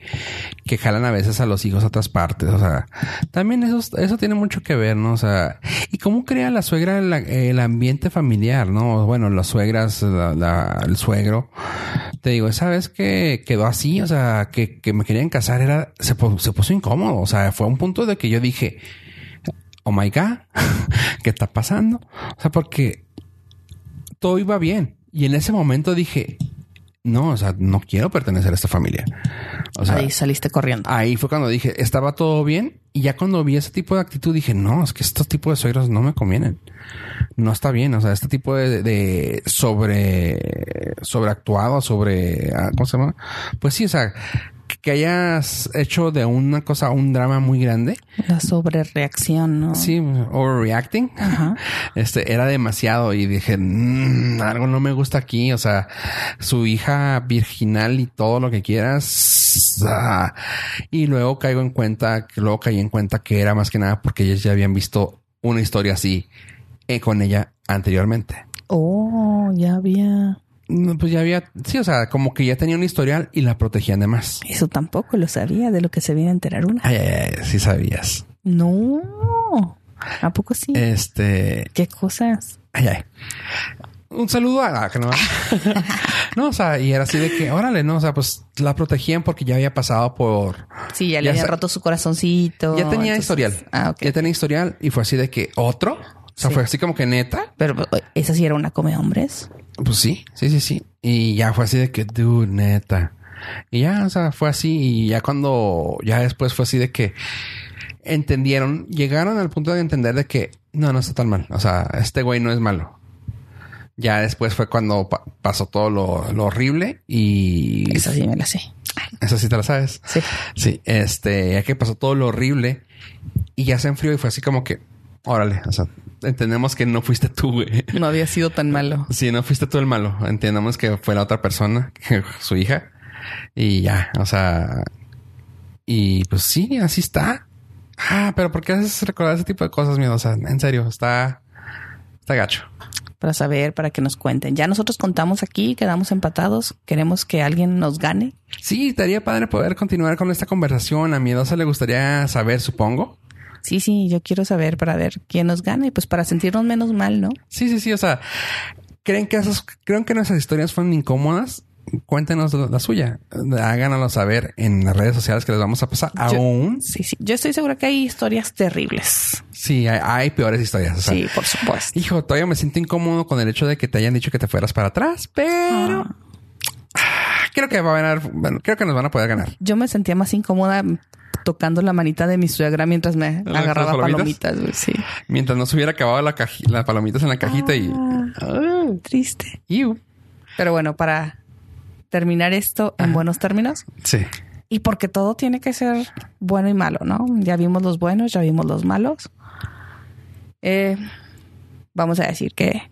que jalan a veces a los hijos a otras partes, o sea, también eso, eso tiene mucho que ver, ¿no? O sea, y cómo crea la suegra el ambiente familiar, ¿no? Bueno, las suegras, el suegro, te digo, esa vez que quedó así, o sea, que, que me querían casar, era, se, se puso incómodo. O sea, fue un punto de que yo dije, oh my God, *laughs* ¿qué está pasando? O sea, porque todo iba bien. Y en ese momento dije, no, o sea, no quiero pertenecer a esta familia. O sea, Ahí saliste corriendo. Ahí fue cuando dije, estaba todo bien. Y ya cuando vi ese tipo de actitud dije, no, es que estos tipos de suegros no me convienen. No está bien. O sea, este tipo de, de sobre, sobreactuado, sobre, ah, ¿cómo se llama? Pues sí, o sea, que hayas hecho de una cosa un drama muy grande. La sobrereacción, ¿no? Sí, overreacting. Ajá. *laughs* Este era demasiado y dije, "Mm, algo no me gusta aquí. O sea, su hija virginal y todo lo que quieras. ah". Y luego caigo en cuenta, luego caí en cuenta que era más que nada porque ellos ya habían visto una historia así eh, con ella anteriormente. Oh, ya había. No, Pues ya había, sí, o sea, como que ya tenía un historial y la protegían de más. Eso tampoco lo sabía de lo que se viene a enterar una. Ay, ay, ay, sí sabías. No. ¿A poco sí? Este, ¿Qué cosas? Ay, ay. Un saludo a la que no. *laughs* no, o sea, y era así de que, órale, no, o sea, pues la protegían porque ya había pasado por. Sí, ya le había roto su corazoncito. Ya tenía entonces- historial. Ah, ok. Ya tenía historial y fue así de que otro. O sea, Sí. fue así como que neta. Pero esa sí era una come hombres. Pues sí, sí, sí, sí. Y ya fue así de que, dude, neta. Y ya, o sea, fue así. Y ya cuando, ya después fue así de que entendieron, llegaron al punto de entender de que no, no está tan mal. O sea, este güey no es malo. Ya después fue cuando pa- pasó todo lo, lo horrible y Esa sí me la sé. eso sí te lo sabes. Sí. Sí, este, ya que pasó todo lo horrible y ya se enfrió y fue así como que, órale, o sea, entendemos que no fuiste tú, güey. No había sido tan malo. Sí, no fuiste tú el malo. Entendamos que fue la otra persona, su hija. Y ya, o sea. Y pues sí, así está. Ah, pero ¿por qué haces recordar ese tipo de cosas, miedo? O sea, en serio, está. Está gacho. Para saber, para que nos cuenten. Ya nosotros contamos aquí, quedamos empatados. Queremos que alguien nos gane. Sí, estaría padre poder continuar con esta conversación. A Miedosa le gustaría saber, supongo. Sí, sí, yo quiero saber para ver quién nos gana y pues para sentirnos menos mal, ¿no? Sí, sí, sí. O sea, ¿creen que esas, creen que nuestras historias fueron incómodas? Cuéntenos la, suya. Háganoslo saber en las redes sociales que les vamos a pasar. Yo- Aún. Sí, sí. Yo estoy segura que hay historias terribles. Sí, hay, hay peores historias. O sea, sí, por supuesto. Hijo, todavía me siento incómodo con el hecho de que te hayan dicho que te fueras para atrás, pero Ah. ah, creo que va a ganar. Bueno, creo que nos van a poder ganar. Yo me sentía más incómoda tocando la manita de mi suegra mientras me ¿Las agarraba palomitas? palomitas. Sí. Mientras no se hubiera acabado la las palomitas en la cajita y. Ah, triste. Iu. Pero bueno, para terminar esto en buenos términos Sí. y porque todo tiene que ser bueno y malo, ¿no? Ya vimos los buenos, ya vimos los malos. Eh, vamos a decir que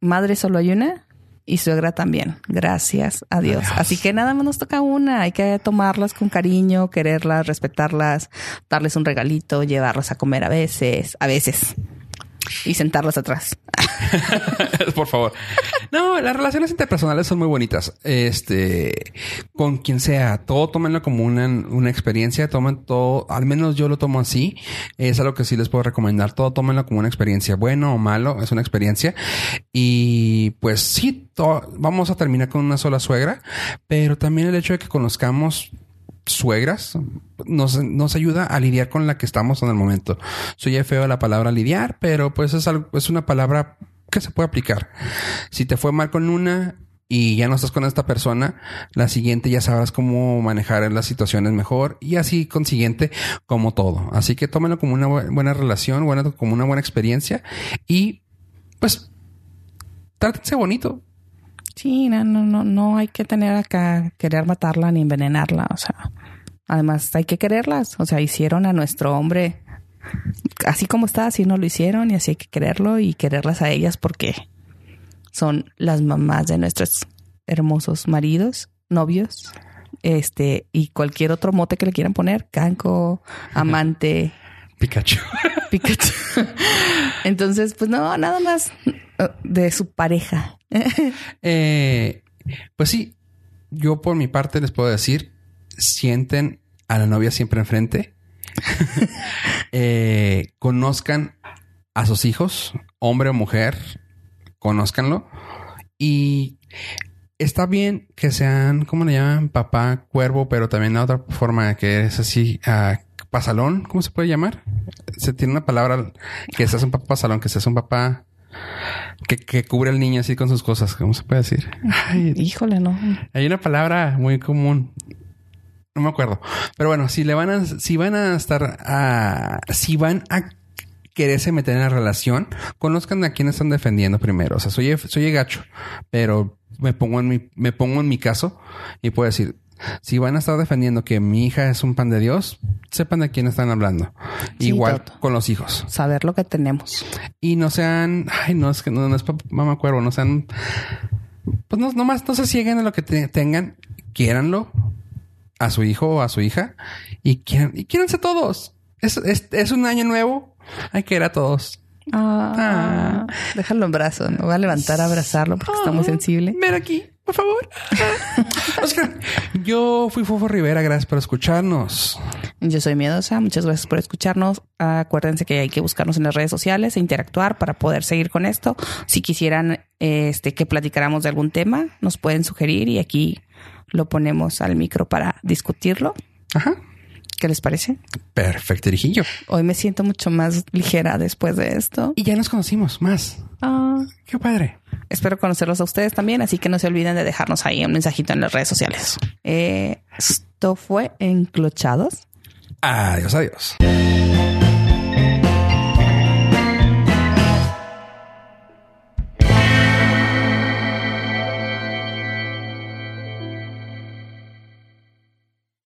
madre solo hay una y suegra también. Gracias a Dios. Así que nada más nos toca una. Hay que tomarlas con cariño, quererlas, respetarlas, darles un regalito, llevarlas a comer a veces, a veces y sentarlas atrás. *laughs* Por favor. No, las relaciones interpersonales son muy bonitas. Este, con quien sea, todo tómenlo como una, una experiencia, tomen todo, al menos yo lo tomo así. Es algo que sí les puedo recomendar. Todo tómenlo como una experiencia, bueno o malo, es una experiencia. Y pues sí, vamos a terminar con una sola suegra, pero también el hecho de que conozcamos suegras nos, nos ayuda a lidiar con la que estamos en el momento. Soy feo la palabra lidiar, pero pues es, algo, es una palabra que se puede aplicar. Si te fue mal con una y ya no estás con esta persona, la siguiente ya sabrás cómo manejar las situaciones mejor y así consiguiente como todo. Así que tómenlo como una buena relación, como una buena experiencia y pues trátense bonito. Sí, no, no, no, hay que tener acá, querer matarla ni envenenarla. O sea, además hay que quererlas. O sea, hicieron a nuestro hombre así como está, así no lo hicieron y así hay que quererlo y quererlas a ellas porque son las mamás de nuestros hermosos maridos, novios, este, y cualquier otro mote que le quieran poner, canco, amante. Pikachu. *laughs* Pikachu. Entonces, pues no, nada más de su pareja. *laughs* Eh, pues sí, yo por mi parte les puedo decir, sienten a la novia siempre enfrente. *laughs* Eh, conozcan a sus hijos, hombre o mujer, conózcanlo. Y está bien que sean, ¿cómo le llaman? Papá, cuervo, pero también la otra forma que es así, uh, pasalón, ¿cómo se puede llamar? Se tiene una palabra que seas un papá pasalón, que seas un papá que, cubre al niño así con sus cosas. ¿Cómo se puede decir? híjole, no. Hay una palabra muy común. No me acuerdo. Pero bueno, si le van a, si van a estar a, si van a quererse meter en la relación, conozcan a quién están defendiendo primero. O sea, soy, soy gacho, pero me pongo en mi, me pongo en mi caso y puedo decir, si van a estar defendiendo que mi hija es un pan de Dios, sepan de quién están hablando. Igual con los hijos. Saber lo que tenemos. Y no sean, ay, no es que no, es mamá cuervo, no sean, pues no, nomás no se cieguen a lo que tengan, quiéranlo a su hijo o a su hija y quieran, y quiéranse todos. Es, es, un año nuevo. Hay que ir a todos. Ah, Déjalo en brazo, no va a levantar a abrazarlo porque está muy sensible. Ven aquí por favor. *laughs* Oscar, yo fui Fofo Rivera, gracias por escucharnos. Yo soy Miedosa, muchas gracias por escucharnos. Acuérdense que hay que buscarnos en las redes sociales e interactuar para poder seguir con esto. Si quisieran este, que platicáramos de algún tema, nos pueden sugerir y aquí lo ponemos al micro para discutirlo. Ajá. ¿Qué les parece? Perfecto, Rijillo. Hoy me siento mucho más ligera después de esto. Y ya nos conocimos más. Ah, qué padre. Espero conocerlos a ustedes también, así que no se olviden de dejarnos ahí un mensajito en las redes sociales. Eh, esto fue Enclochados. Adiós, adiós.